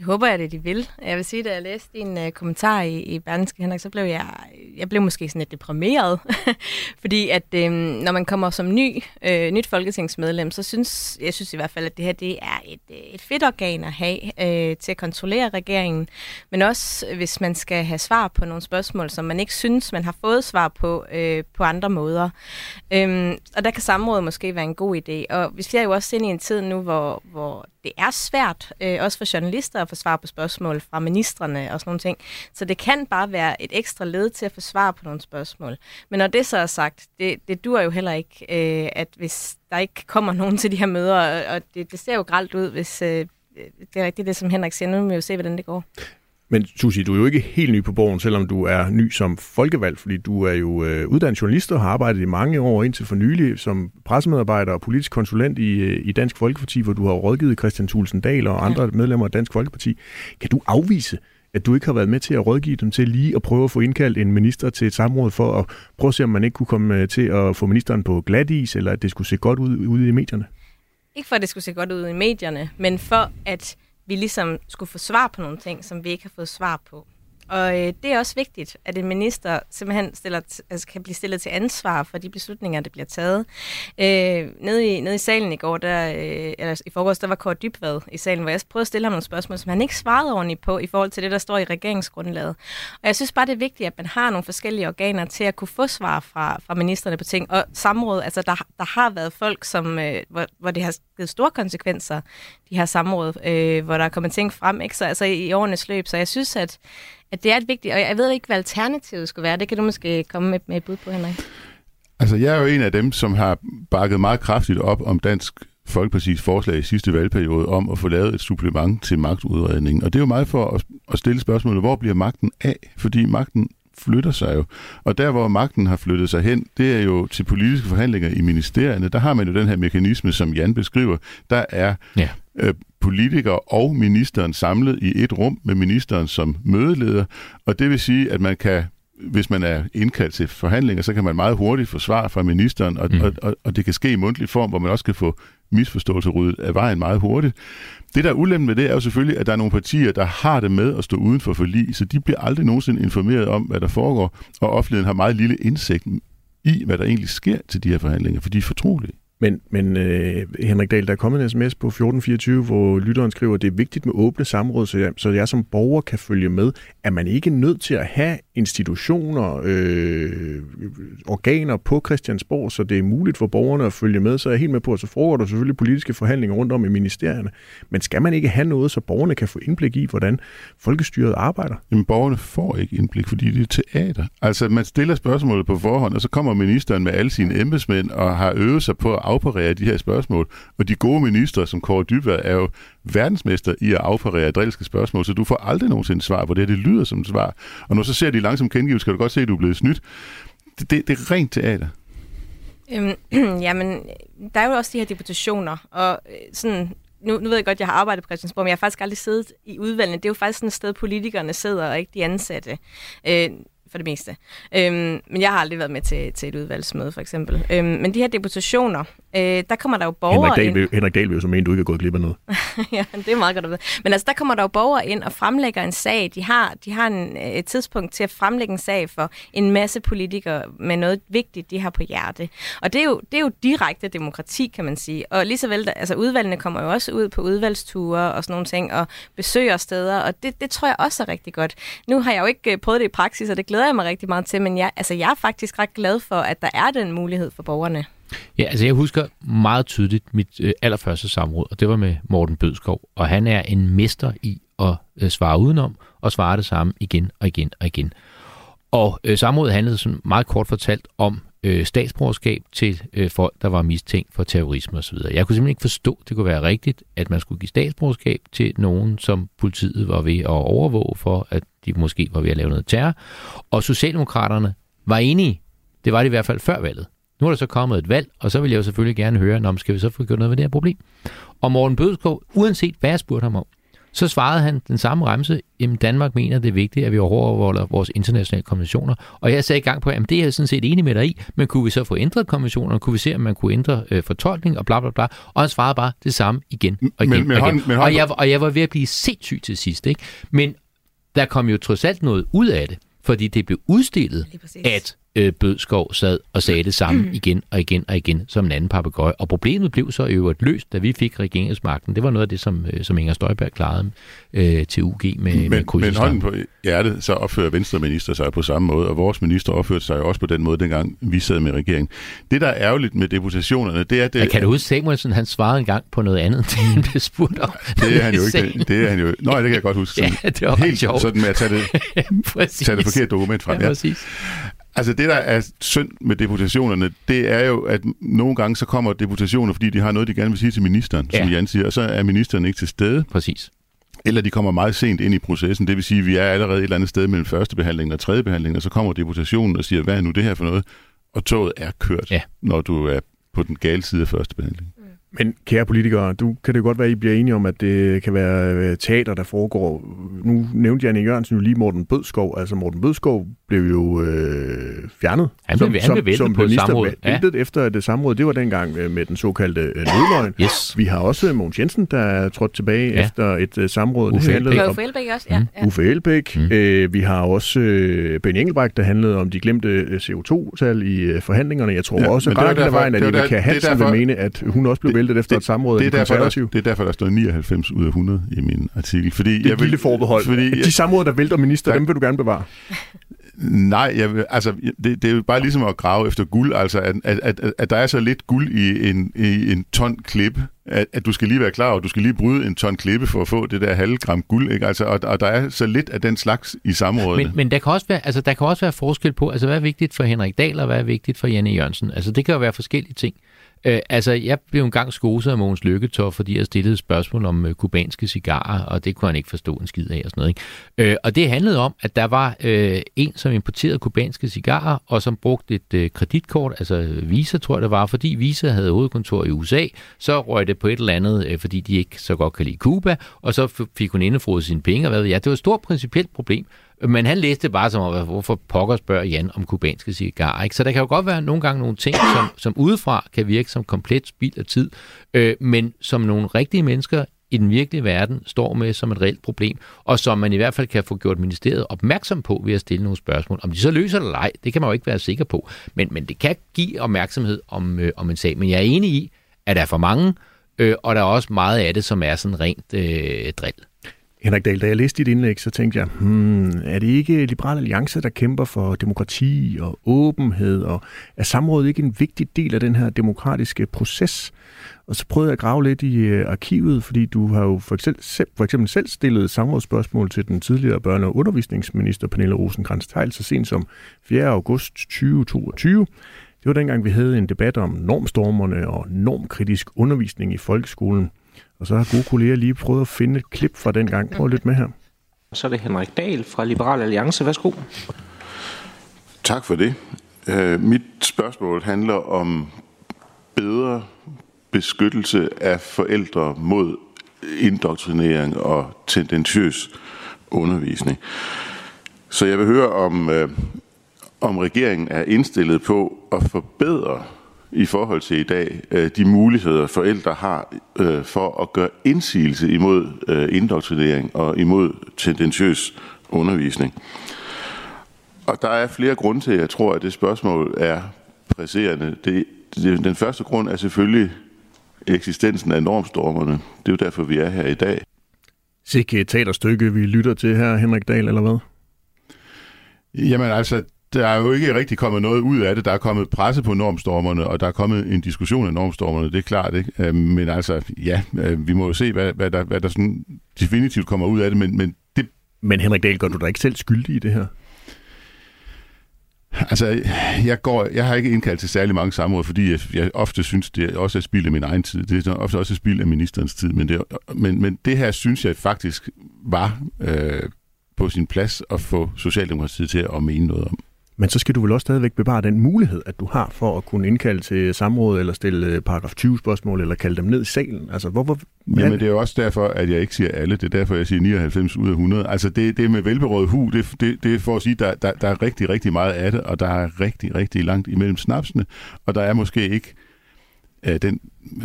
Det håber jeg, at de vil. Jeg vil sige, da jeg læste din uh, kommentar i, i Berlingske Henrik, så blev jeg, jeg blev måske sådan lidt deprimeret. Fordi at øh, når man kommer som ny, øh, nyt folketingsmedlem, så synes jeg synes i hvert fald, at det her det er et, øh, et fedt organ at have øh, til at kontrollere regeringen. Men også hvis man skal have svar på nogle spørgsmål, som man ikke synes, man har fået svar på øh, på andre måder. Øh, og der kan samrådet måske være en god idé. Og vi ser jo også ind i en tid nu, hvor, hvor det er svært, øh, også for journalister, at få svar på spørgsmål fra ministerne og sådan nogle ting. Så det kan bare være et ekstra led til at få svar på nogle spørgsmål. Men når det så er sagt, det, det dur jo heller ikke, øh, at hvis der ikke kommer nogen til de her møder, og det, det ser jo gralt ud, hvis øh, det er rigtigt det, som Henrik siger. Nu må vi jo se, hvordan det går. Men Susie, du er jo ikke helt ny på borgen, selvom du er ny som folkevalg, fordi du er jo øh, uddannet journalist og har arbejdet i mange år indtil for nylig som pressemedarbejder og politisk konsulent i, øh, i Dansk Folkeparti, hvor du har rådgivet Christian Thulsen Dahl og andre ja. medlemmer af Dansk Folkeparti. Kan du afvise, at du ikke har været med til at rådgive dem til lige at prøve at få indkaldt en minister til et samråd for at prøve at se, om man ikke kunne komme øh, til at få ministeren på glat is, eller at det skulle se godt ud ude i medierne? Ikke for, at det skulle se godt ud i medierne, men for at vi ligesom skulle få svar på nogle ting, som vi ikke har fået svar på. Og øh, det er også vigtigt, at en minister simpelthen stiller altså, kan blive stillet til ansvar for de beslutninger, der bliver taget. Øh, nede, i, nede i salen i går, der, øh, eller i forgårs, der var Kåre Dybvad i salen, hvor jeg prøvede at stille ham nogle spørgsmål, som han ikke svarede ordentligt på i forhold til det, der står i regeringsgrundlaget. Og jeg synes bare, det er vigtigt, at man har nogle forskellige organer til at kunne få svar fra, fra ministerne på ting. Og samråd, altså der, der har været folk, som, øh, hvor, hvor det har givet store konsekvenser, de her samråd, øh, hvor der er kommet ting frem, ikke? Så altså i, i årenes løb. Så jeg synes, at at det er et vigtigt, og jeg ved ikke, hvad alternativet skulle være. Det kan du måske komme med, med et bud på, Henrik. Altså, jeg er jo en af dem, som har bakket meget kraftigt op om Dansk Folkeparti's forslag i sidste valgperiode om at få lavet et supplement til magtudredningen. Og det er jo meget for at, at stille spørgsmålet, hvor bliver magten af? Fordi magten flytter sig jo. Og der, hvor magten har flyttet sig hen, det er jo til politiske forhandlinger i ministerierne. Der har man jo den her mekanisme, som Jan beskriver. Der er ja. Øh, politikere og ministeren samlet i et rum med ministeren som mødeleder. Og det vil sige, at man kan hvis man er indkaldt til forhandlinger, så kan man meget hurtigt få svar fra ministeren, og, mm. og, og, og det kan ske i mundtlig form, hvor man også kan få misforståelse ryddet af vejen meget hurtigt. Det, der er ulempen med det, er jo selvfølgelig, at der er nogle partier, der har det med at stå uden for forlig, så de bliver aldrig nogensinde informeret om, hvad der foregår, og offentligheden har meget lille indsigt i, hvad der egentlig sker til de her forhandlinger, for de er fortrolige. Men, men øh, Henrik Dahl, der er kommet en sms på 1424, hvor lytteren skriver, at det er vigtigt med åbne samråd, så jeg, så jeg som borger kan følge med. Er man ikke nødt til at have institutioner, øh, organer på Christiansborg, så det er muligt for borgerne at følge med? Så er jeg helt med på, at så foregår der selvfølgelig politiske forhandlinger rundt om i ministerierne. Men skal man ikke have noget, så borgerne kan få indblik i, hvordan folkestyret arbejder? Jamen, borgerne får ikke indblik, fordi det er teater. Altså, man stiller spørgsmålet på forhånd, og så kommer ministeren med alle sine embedsmænd og har øvet sig på at afparere de her spørgsmål. Og de gode ministre, som Kåre Dybvad, er jo verdensmester i at afparere drilske spørgsmål, så du får aldrig nogensinde svar på det. Det lyder som et svar. Og når så ser de langsomt kendegivelse, kan du godt se, at du er blevet snydt. Det, det, det er rent teater. Øhm, jamen, der er jo også de her deputationer, og øh, sådan, nu, nu ved jeg godt, at jeg har arbejdet på Christiansborg, men jeg har faktisk aldrig siddet i udvalgene. Det er jo faktisk sådan et sted, politikerne sidder, og ikke de ansatte. Øh, for det meste. Øhm, men jeg har aldrig været med til, til et udvalgsmøde, for eksempel. Øhm, men de her deputationer, øh, der kommer der jo borgere Henrik Dahl, ind. Henrik Dahl vil jo så mene, du ikke er gået glip af noget. ja, det er meget godt at vide. Men altså, der kommer der jo borgere ind og fremlægger en sag. De har, de har en, et tidspunkt til at fremlægge en sag for en masse politikere med noget vigtigt, de har på hjerte. Og det er jo, det er jo direkte demokrati, kan man sige. Og lige så vel, altså udvalgene kommer jo også ud på udvalgsture og sådan nogle ting, og besøger steder, og det, det tror jeg også er rigtig godt. Nu har jeg jo ikke øh, prøvet det i praksis, og det glæder jeg mig rigtig meget til, men jeg, altså, jeg er faktisk ret glad for, at der er den mulighed for borgerne. Ja, altså jeg husker meget tydeligt mit øh, allerførste samråd, og det var med Morten Bødskov, og han er en mester i at øh, svare udenom, og svare det samme igen og igen og igen. Og øh, samrådet handlede sådan meget kort fortalt om øh, statsborgerskab til øh, folk, der var mistænkt for terrorisme osv. Jeg kunne simpelthen ikke forstå, at det kunne være rigtigt, at man skulle give statsborgerskab til nogen, som politiet var ved at overvåge for, at de måske var ved at lave noget terror. Og Socialdemokraterne var enige. Det var det i hvert fald før valget. Nu er der så kommet et valg, og så vil jeg jo selvfølgelig gerne høre, om skal vi så få gjort noget ved det her problem? Og Morten Bødskov, uanset hvad jeg spurgte ham om, så svarede han den samme remse, at Danmark mener, det er vigtigt, at vi overholder vores internationale konventioner. Og jeg sagde i gang på, at det er jeg sådan set enig med dig i, men kunne vi så få ændret konventionerne? Kunne vi se, om man kunne ændre øh, fortolkning og bla bla bla? Og han svarede bare det samme igen og igen. Men, men, og, igen. men, og, jeg, og jeg var ved at blive sindssyg til sidst. Ikke? Men der kom jo trods alt noget ud af det, fordi det blev udstillet, at øh, Bødskov sad og sagde det samme mm. igen og igen og igen som en anden papegøje. Og problemet blev så øvrigt løst, da vi fik regeringsmagten. Det var noget af det, som, øh, som Inger Støjberg klarede øh, til UG med, men, med Men hånden på hjertet, så opfører Venstre minister sig på samme måde, og vores minister opførte sig også på den måde, dengang vi sad med regeringen. Det, der er ærgerligt med deputationerne, det er... Det, jeg kan du huske, Samuelsen han svarede en gang på noget andet, end han blev spurgt om. Det er han jo ikke. Det, det er han jo. Nå, det kan jeg godt huske. Sådan, ja, det var helt sjovt. sådan med at tage det, tage det forkerte dokument frem. Ja, præcis. Altså det, der er synd med deputationerne, det er jo, at nogle gange så kommer deputationer, fordi de har noget, de gerne vil sige til ministeren, ja. som Jan siger, og så er ministeren ikke til stede. Præcis. Eller de kommer meget sent ind i processen, det vil sige, at vi er allerede et eller andet sted mellem første behandling og tredje behandling, og så kommer deputationen og siger, hvad er nu det her for noget? Og toget er kørt, ja. når du er på den gale side af første behandling. Men kære politikere, du kan det godt være, at I bliver enige om, at det kan være teater, der foregår. Nu nævnte Janne Jørgensen jo lige Morten Bødskov. Altså Morten Bødskov blev jo øh, fjernet. Han blev, som, han blev væltet som, på et samråd. Ja. efter det samråd. Det var dengang øh, med den såkaldte øh, nødløgn. Yes. Vi har også Mogens Jensen, der er trådt tilbage ja. efter et øh, samråd. Uffe Elbæk. Uffe Elbæk også, ja. ja. Uffe Elbæk. Mm. Øh, vi har også øh, Ben Engelbrecht, der handlede om de glemte CO2-tal i øh, forhandlingerne. Jeg tror ja, også, at Rakel Vejen, at Eva Kjær Hansen vil mene, at hun også blev væltet efter et samråd det er, derfor, der, det er derfor, der står 99 ud af 100 i min artikel. Fordi det er et lille forbehold. Fordi, de samråd, der vælter minister, der, dem vil du gerne bevare. Nej, jeg vil, altså, det, det er jo bare ligesom at grave efter guld, altså at, at, at, at der er så lidt guld i en, i en ton klippe, at, at du skal lige være klar over, at du skal lige bryde en ton klippe for at få det der halve gram guld, ikke? Altså, og, og der er så lidt af den slags i samrådet. Men, men der, kan også være, altså, der kan også være forskel på, altså hvad er vigtigt for Henrik Dahl, og hvad er vigtigt for Janne Jørgensen? Altså det kan jo være forskellige ting. Øh, altså, jeg blev engang skoset af Mogens Lykketoft, fordi jeg stillede et spørgsmål om øh, kubanske cigarer, og det kunne han ikke forstå en skid af og sådan noget. Ikke? Øh, og det handlede om, at der var øh, en, som importerede kubanske cigarer, og som brugte et øh, kreditkort, altså Visa tror jeg det var, fordi Visa havde hovedkontor i USA, så røg det på et eller andet, øh, fordi de ikke så godt kan lide Cuba, og så fik hun indefroet sine penge, og hvad ved jeg. Det var et stort principielt problem, men han læste bare som om, hvorfor pokker spørger Jan om kubanske cigarer. Ikke? Så der kan jo godt være nogle gange nogle ting, som, som udefra kan virke som komplet spild af tid, øh, men som nogle rigtige mennesker i den virkelige verden står med som et reelt problem, og som man i hvert fald kan få gjort ministeriet opmærksom på ved at stille nogle spørgsmål. Om de så løser det eller ej, det kan man jo ikke være sikker på, men, men det kan give opmærksomhed om, øh, om en sag. Men jeg er enig i, at der er for mange, øh, og der er også meget af det, som er sådan rent øh, drill. Henrik Dahl, da jeg læste dit indlæg, så tænkte jeg, hmm, er det ikke Liberal Alliance, der kæmper for demokrati og åbenhed, og er samrådet ikke en vigtig del af den her demokratiske proces? Og så prøvede jeg at grave lidt i øh, arkivet, fordi du har jo for eksempel, for eksempel selv stillet samrådsspørgsmål til den tidligere børne- og undervisningsminister Pernille rosenkrantz teil så sent som 4. august 2022. Det var dengang, vi havde en debat om normstormerne og normkritisk undervisning i folkeskolen. Og så har gode kolleger lige prøvet at finde et klip fra den gang. Prøv lidt med her. Så er det Henrik Dahl fra Liberal Alliance. Værsgo. Tak for det. Uh, mit spørgsmål handler om bedre beskyttelse af forældre mod indoktrinering og tendentiøs undervisning. Så jeg vil høre, om, uh, om regeringen er indstillet på at forbedre i forhold til i dag øh, de muligheder, forældre har øh, for at gøre indsigelse imod øh, indoktrinering og imod tendentiøs undervisning. Og der er flere grunde til, at jeg tror, at det spørgsmål er presserende. Det, det, den første grund er selvfølgelig eksistensen af normstormerne. Det er jo derfor, vi er her i dag. Sikke et teaterstykke, vi lytter til her, Henrik Dahl, eller hvad? Jamen altså, der er jo ikke rigtig kommet noget ud af det. Der er kommet presse på normstormerne, og der er kommet en diskussion af normstormerne, det er klart. Ikke? Øh, men altså, ja, øh, vi må jo se, hvad, hvad, der, hvad der sådan definitivt kommer ud af det. Men, men, det... men Henrik Dahl, gør du dig ikke selv skyldig i det her? Altså, jeg, går, jeg har ikke indkaldt til særlig mange samråd, fordi jeg, jeg ofte synes, det også er spild af min egen tid. Det er ofte også spild af ministerens tid. Men det, men, men det her synes jeg faktisk var øh, på sin plads at få Socialdemokratiet til at mene noget om. Men så skal du vel også stadigvæk bevare den mulighed, at du har for at kunne indkalde til samråd, eller stille øh, paragraf 20 spørgsmål, eller kalde dem ned i salen. Altså, hvorfor... Jamen, det er jo også derfor, at jeg ikke siger alle. Det er derfor, jeg siger 99 ud af 100. Altså, det, det med velberådet hu, det, det, det er for at sige, der, der, der er rigtig, rigtig meget af det, og der er rigtig, rigtig langt imellem snapsene, og der er måske ikke uh, den uh,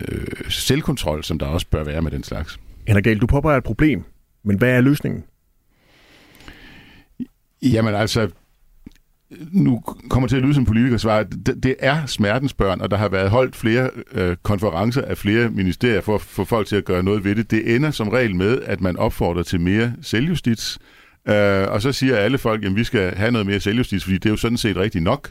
selvkontrol, som der også bør være med den slags. Henrik Dahl, du påpeger et problem, men hvad er løsningen? Jamen altså, nu kommer til at lyde som politiker svar, det, det er smertens børn, og der har været holdt flere øh, konferencer af flere ministerier for at få folk til at gøre noget ved det. Det ender som regel med, at man opfordrer til mere selvjustits, øh, og så siger alle folk, at vi skal have noget mere selvjustits, fordi det er jo sådan set rigtigt nok.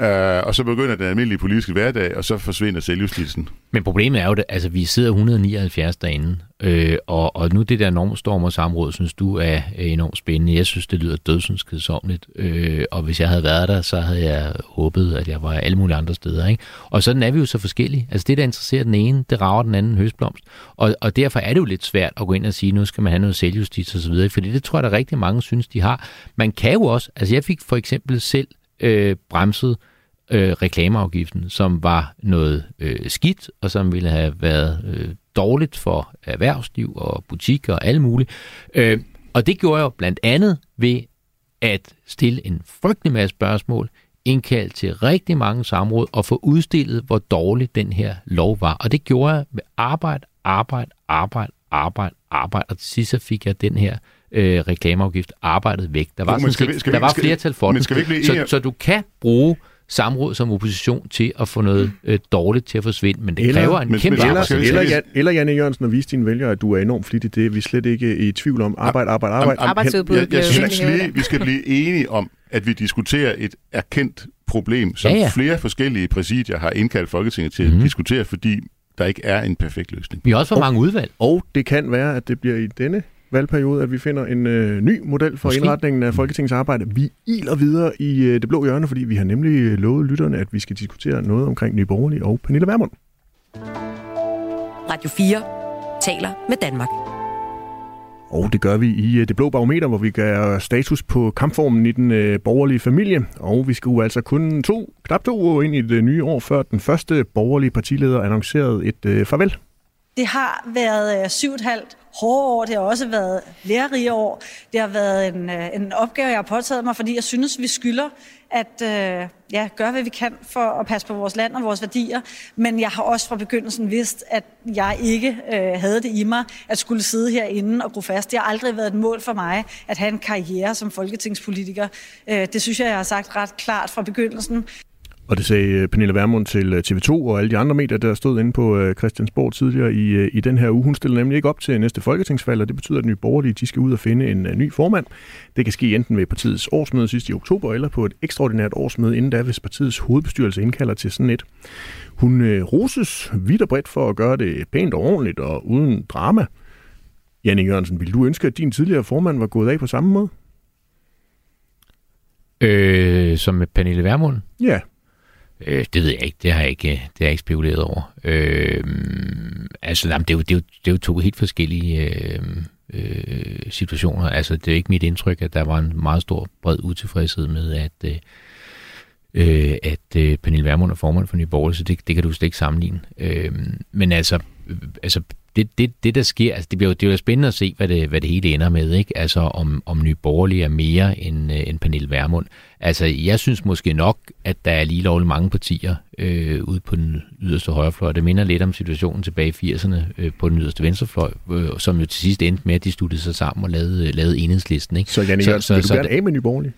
Uh, og så begynder den almindelige politiske hverdag, og så forsvinder selvjustitsen. Men problemet er jo, at altså, vi sidder 179 derinde, øh, og, og nu det der normstormer samråd, synes du er, er enormt spændende. Jeg synes, det lyder dødsenskedsomligt, øh, og hvis jeg havde været der, så havde jeg håbet, at jeg var alle mulige andre steder. Ikke? Og sådan er vi jo så forskellige. Altså det, der interesserer den ene, det rager den anden høstblomst. Og, og derfor er det jo lidt svært at gå ind og sige, nu skal man have noget selvjustits osv., fordi det tror jeg, der rigtig mange synes, de har. Man kan jo også, altså jeg fik for eksempel selv øh, bremset øh, reklameafgiften, som var noget øh, skidt, og som ville have været øh, dårligt for erhvervsliv og butikker og alle mulige. Øh, og det gjorde jeg jo blandt andet ved at stille en frygtelig masse spørgsmål, indkaldt til rigtig mange samråd og få udstillet, hvor dårlig den her lov var. Og det gjorde jeg med arbejde, arbejde, arbejde, arbejde, arbejde, og til sidst så fik jeg den her øh, reklameafgift arbejdet væk. Der var, jo, skal skal der vi, var flertal for den. Så, så du kan bruge samråd som opposition til at få noget øh, dårligt til at forsvinde, men det eller, kræver en men, kæmpe men, eller, eller, Jan, eller Janne Jørgensen og vise dine vælgere, at du er enormt flittig. Det er vi slet ikke i tvivl om. Arbejde, arbejde, arbejde. Arbejdsudbud. Jeg, jeg synes lige, vi skal blive enige om, at vi diskuterer et erkendt problem, som ja, ja. flere forskellige præsidier har indkaldt Folketinget til mm. at mhm. diskutere, fordi der ikke er en perfekt løsning. Vi har også for mange udvalg. Og det kan være, at det bliver i denne valgperiode, at vi finder en øh, ny model for Måske. indretningen af Folketingets arbejde. Vi iler videre i øh, det blå hjørne, fordi vi har nemlig lovet lytterne, at vi skal diskutere noget omkring Nye Borgerlige og Pernille Vermund. Radio 4 taler med Danmark. Og det gør vi i øh, det blå barometer, hvor vi gør status på kampformen i den øh, borgerlige familie. Og vi skal jo altså kun to, knap to år ind i det nye år, før den første borgerlige partileder annoncerede et øh, farvel. Det har været øh, syv og et halvt hårde år, det har også været lærerige år. Det har været en, øh, en opgave, jeg har påtaget mig, fordi jeg synes, vi skylder at øh, ja, gøre, hvad vi kan for at passe på vores land og vores værdier. Men jeg har også fra begyndelsen vidst, at jeg ikke øh, havde det i mig at skulle sidde herinde og gro fast. Det har aldrig været et mål for mig at have en karriere som folketingspolitiker. Øh, det synes jeg, jeg har sagt ret klart fra begyndelsen. Og det sagde øh, Pernille Vermund til øh, TV2 og alle de andre medier, der stod inde på øh, Christiansborg tidligere i, i den her uge. Hun stiller nemlig ikke op til næste folketingsvalg, og det betyder, at Nye Borgerlige de skal ud og finde en ny formand. Det kan ske enten ved partiets årsmøde sidst i oktober, eller på et ekstraordinært årsmøde inden da, hvis partiets hovedbestyrelse indkalder til sådan et. Hun roses vidt og bredt for at gøre det pænt og ordentligt og uden drama. Janne Jørgensen, vil du ønske, at din tidligere formand var gået af på samme måde? Øh, som med Pernille Vermund? Ja. Øh, det ved jeg ikke. Det har jeg ikke, det har jeg ikke spekuleret over. Øh, altså, jamen, det, er jo, det, er jo, det er jo to helt forskellige øh, øh, situationer. Altså, det er ikke mit indtryk, at der var en meget stor bred utilfredshed med, at, øh, øh at øh, Pernille Vermund er formand for Nye Borgerlige, så det, det kan du slet ikke sammenligne. Øh, men altså, øh, altså det, det, det, der sker, altså det bliver det bliver spændende at se, hvad det, hvad det hele ender med, ikke? Altså om, om Nye Borgerlige er mere end, øh, end Pernille Vermund. Altså jeg synes måske nok, at der er lige lovligt mange partier øh, ude på den yderste højrefløj. Det minder lidt om situationen tilbage i 80'erne øh, på den yderste venstrefløj, øh, som jo til sidst endte med, at de sluttede sig sammen og lavede, lavede enhedslisten. Ikke? Så Janne, så, så, vil du så, gerne af med Nye Borgerlige?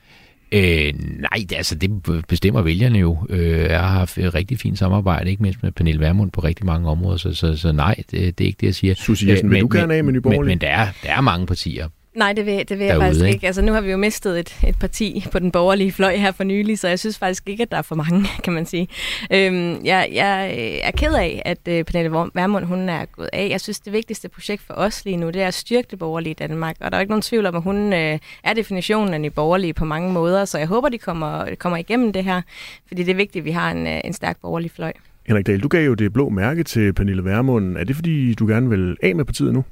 Øh, nej, det, altså, det bestemmer vælgerne jo. Øh, jeg har haft et rigtig fint samarbejde, ikke mindst med Pernille Vermund på rigtig mange områder, så, så, så nej, det, det er ikke det, jeg siger. Susie Jessen, øh, vil du gerne af med Nye Men, men der, er, der er mange partier Nej, det vil, det vil jeg faktisk ikke. ikke. Altså, nu har vi jo mistet et, et parti på den borgerlige fløj her for nylig, så jeg synes faktisk ikke, at der er for mange, kan man sige. Øhm, jeg, jeg er ked af, at uh, Pernille Vermund hun er gået af. Jeg synes, det vigtigste projekt for os lige nu, det er at styrke det borgerlige Danmark. Og der er ikke nogen tvivl om, at hun uh, er definitionen af de borgerlige på mange måder, så jeg håber, de kommer, kommer igennem det her, fordi det er vigtigt, at vi har en, uh, en stærk borgerlig fløj. Henrik Dahl, du gav jo det blå mærke til Pernille Vermund. Er det, fordi du gerne vil af med partiet nu?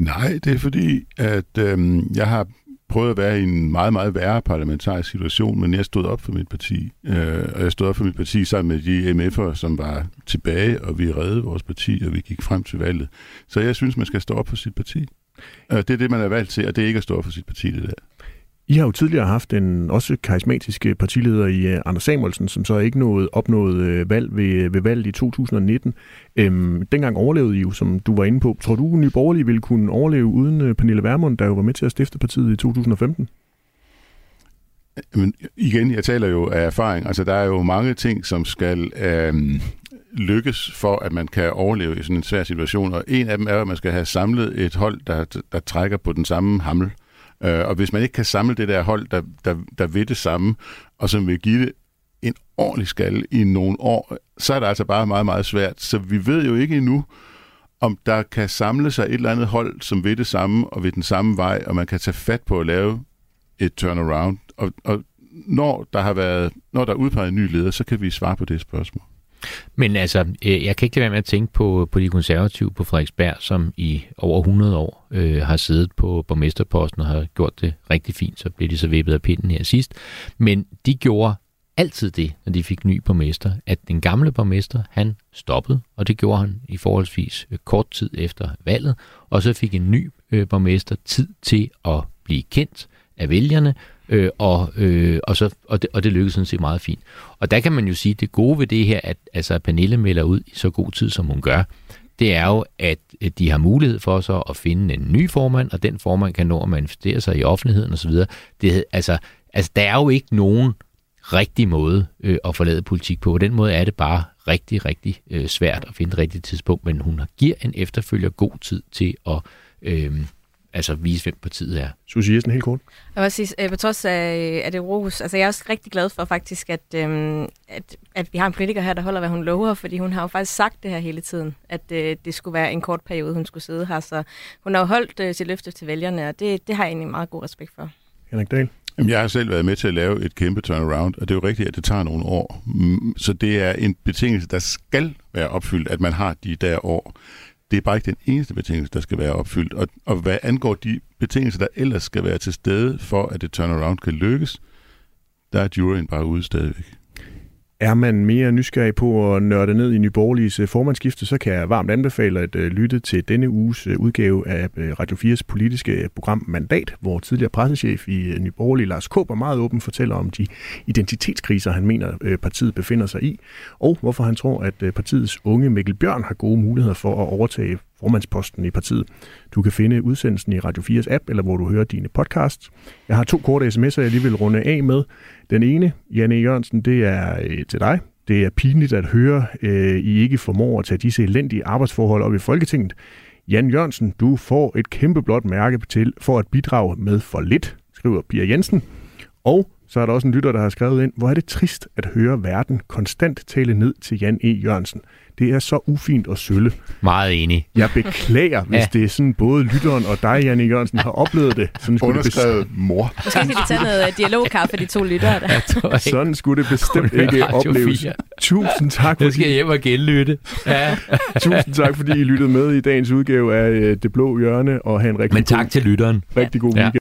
Nej, det er fordi, at øh, jeg har prøvet at være i en meget, meget værre parlamentarisk situation, men jeg stod op for mit parti. Øh, og jeg stod op for mit parti sammen med de MF'er, som var tilbage, og vi redde vores parti, og vi gik frem til valget. Så jeg synes, man skal stå op for sit parti. Øh, det er det, man er valgt til, og det er ikke at stå op for sit parti, det der. I har jo tidligere haft en også karismatisk øh, partileder i øh, Anders Samuelsen, som så ikke nåede opnået øh, valg ved, ved valget i 2019. Øhm, dengang overlevede I jo, som du var inde på. Tror du, Nye Borgerlige ville kunne overleve uden Pernille Vermund, der jo var med til at stifte partiet i 2015? Men igen, jeg taler jo af erfaring. Altså, der er jo mange ting, som skal øhm, lykkes for, at man kan overleve i sådan en svær situation. Og en af dem er, at man skal have samlet et hold, der, der trækker på den samme hammel. Øh, Øh, og hvis man ikke kan samle det der hold, der, der, der ved det samme, og som vil give det en ordentlig skal i nogle år, så er det altså bare meget, meget svært. Så vi ved jo ikke endnu, om der kan samle sig et eller andet hold, som ved det samme og ved den samme vej, og man kan tage fat på at lave et turnaround. Og, og når der har været, når der er udpeget en ny leder, så kan vi svare på det spørgsmål. Men altså, øh, jeg kan ikke lade være med at tænke på, på de konservative på Frederiksberg, som i over 100 år øh, har siddet på borgmesterposten og har gjort det rigtig fint. Så blev de så vippet af pinden her sidst. Men de gjorde altid det, når de fik ny borgmester, at den gamle borgmester, han stoppede, og det gjorde han i forholdsvis øh, kort tid efter valget, og så fik en ny øh, borgmester tid til at blive kendt af vælgerne, øh, og, øh, og, så, og, det, og det lykkedes sådan set meget fint. Og der kan man jo sige, at det gode ved det her, at altså, Pernille melder ud i så god tid, som hun gør, det er jo, at de har mulighed for så at finde en ny formand, og den formand kan nå at manifestere sig i offentligheden osv. Det, altså, altså, der er jo ikke nogen rigtig måde øh, at forlade politik på. På den måde er det bare rigtig, rigtig øh, svært at finde et rigtigt tidspunkt, men hun giver en efterfølger god tid til at øh, altså vise, hvem partiet er. Susie Jessen, helt kort. Jeg vil sige, øh, på trods af, af det ros, altså jeg er også rigtig glad for faktisk, at, øhm, at, at vi har en politiker her, der holder, hvad hun lover, fordi hun har jo faktisk sagt det her hele tiden, at øh, det skulle være en kort periode, hun skulle sidde her, så hun har jo holdt øh, sit løfte til vælgerne, og det, det har jeg egentlig meget god respekt for. Henrik Dahl? Jamen, jeg har selv været med til at lave et kæmpe turnaround, og det er jo rigtigt, at det tager nogle år. Mm, så det er en betingelse, der skal være opfyldt, at man har de der år. Det er bare ikke den eneste betingelse, der skal være opfyldt. Og, og hvad angår de betingelser, der ellers skal være til stede for, at et turnaround kan lykkes, der er juryen bare ude stadigvæk. Er man mere nysgerrig på at nørde ned i Nyborgerliges øh, formandsskifte, så kan jeg varmt anbefale at øh, lytte til denne uges øh, udgave af Radio 4's politiske program Mandat, hvor tidligere pressechef i Nyborgerlig Lars Kåber meget åben fortæller om de identitetskriser, han mener partiet befinder sig i, og hvorfor han tror, at partiets unge Mikkel Bjørn har gode muligheder for at overtage formandsposten i partiet. Du kan finde udsendelsen i Radio 4's app, eller hvor du hører dine podcasts. Jeg har to korte sms'er, jeg lige vil runde af med. Den ene, Janne Jørgensen, det er øh, til dig. Det er pinligt at høre, øh, I ikke formår at tage disse elendige arbejdsforhold op i Folketinget. Jan Jørgensen, du får et kæmpe blåt mærke til for at bidrage med for lidt, skriver Pia Jensen. Og så er der også en lytter, der har skrevet ind, hvor er det trist at høre verden konstant tale ned til Jan E. Jørgensen. Det er så ufint og sølle. Meget enig. Jeg beklager, hvis ja. det er sådan, både lytteren og dig, Janne Jørgensen, har oplevet det. Sådan skulle Underskrevet det mor. Måske skal de tage noget øh, dialogkaffe, de to lyttere der. Sådan skulle det bestemt ikke opleves. Tusind tak. Fordi... skal jeg hjem og genlytte. Ja. Tusind tak, fordi I lyttede med i dagens udgave af øh, Det Blå Hjørne, og have en rigtig Men tak god, til lytteren. Rigtig god ja. weekend.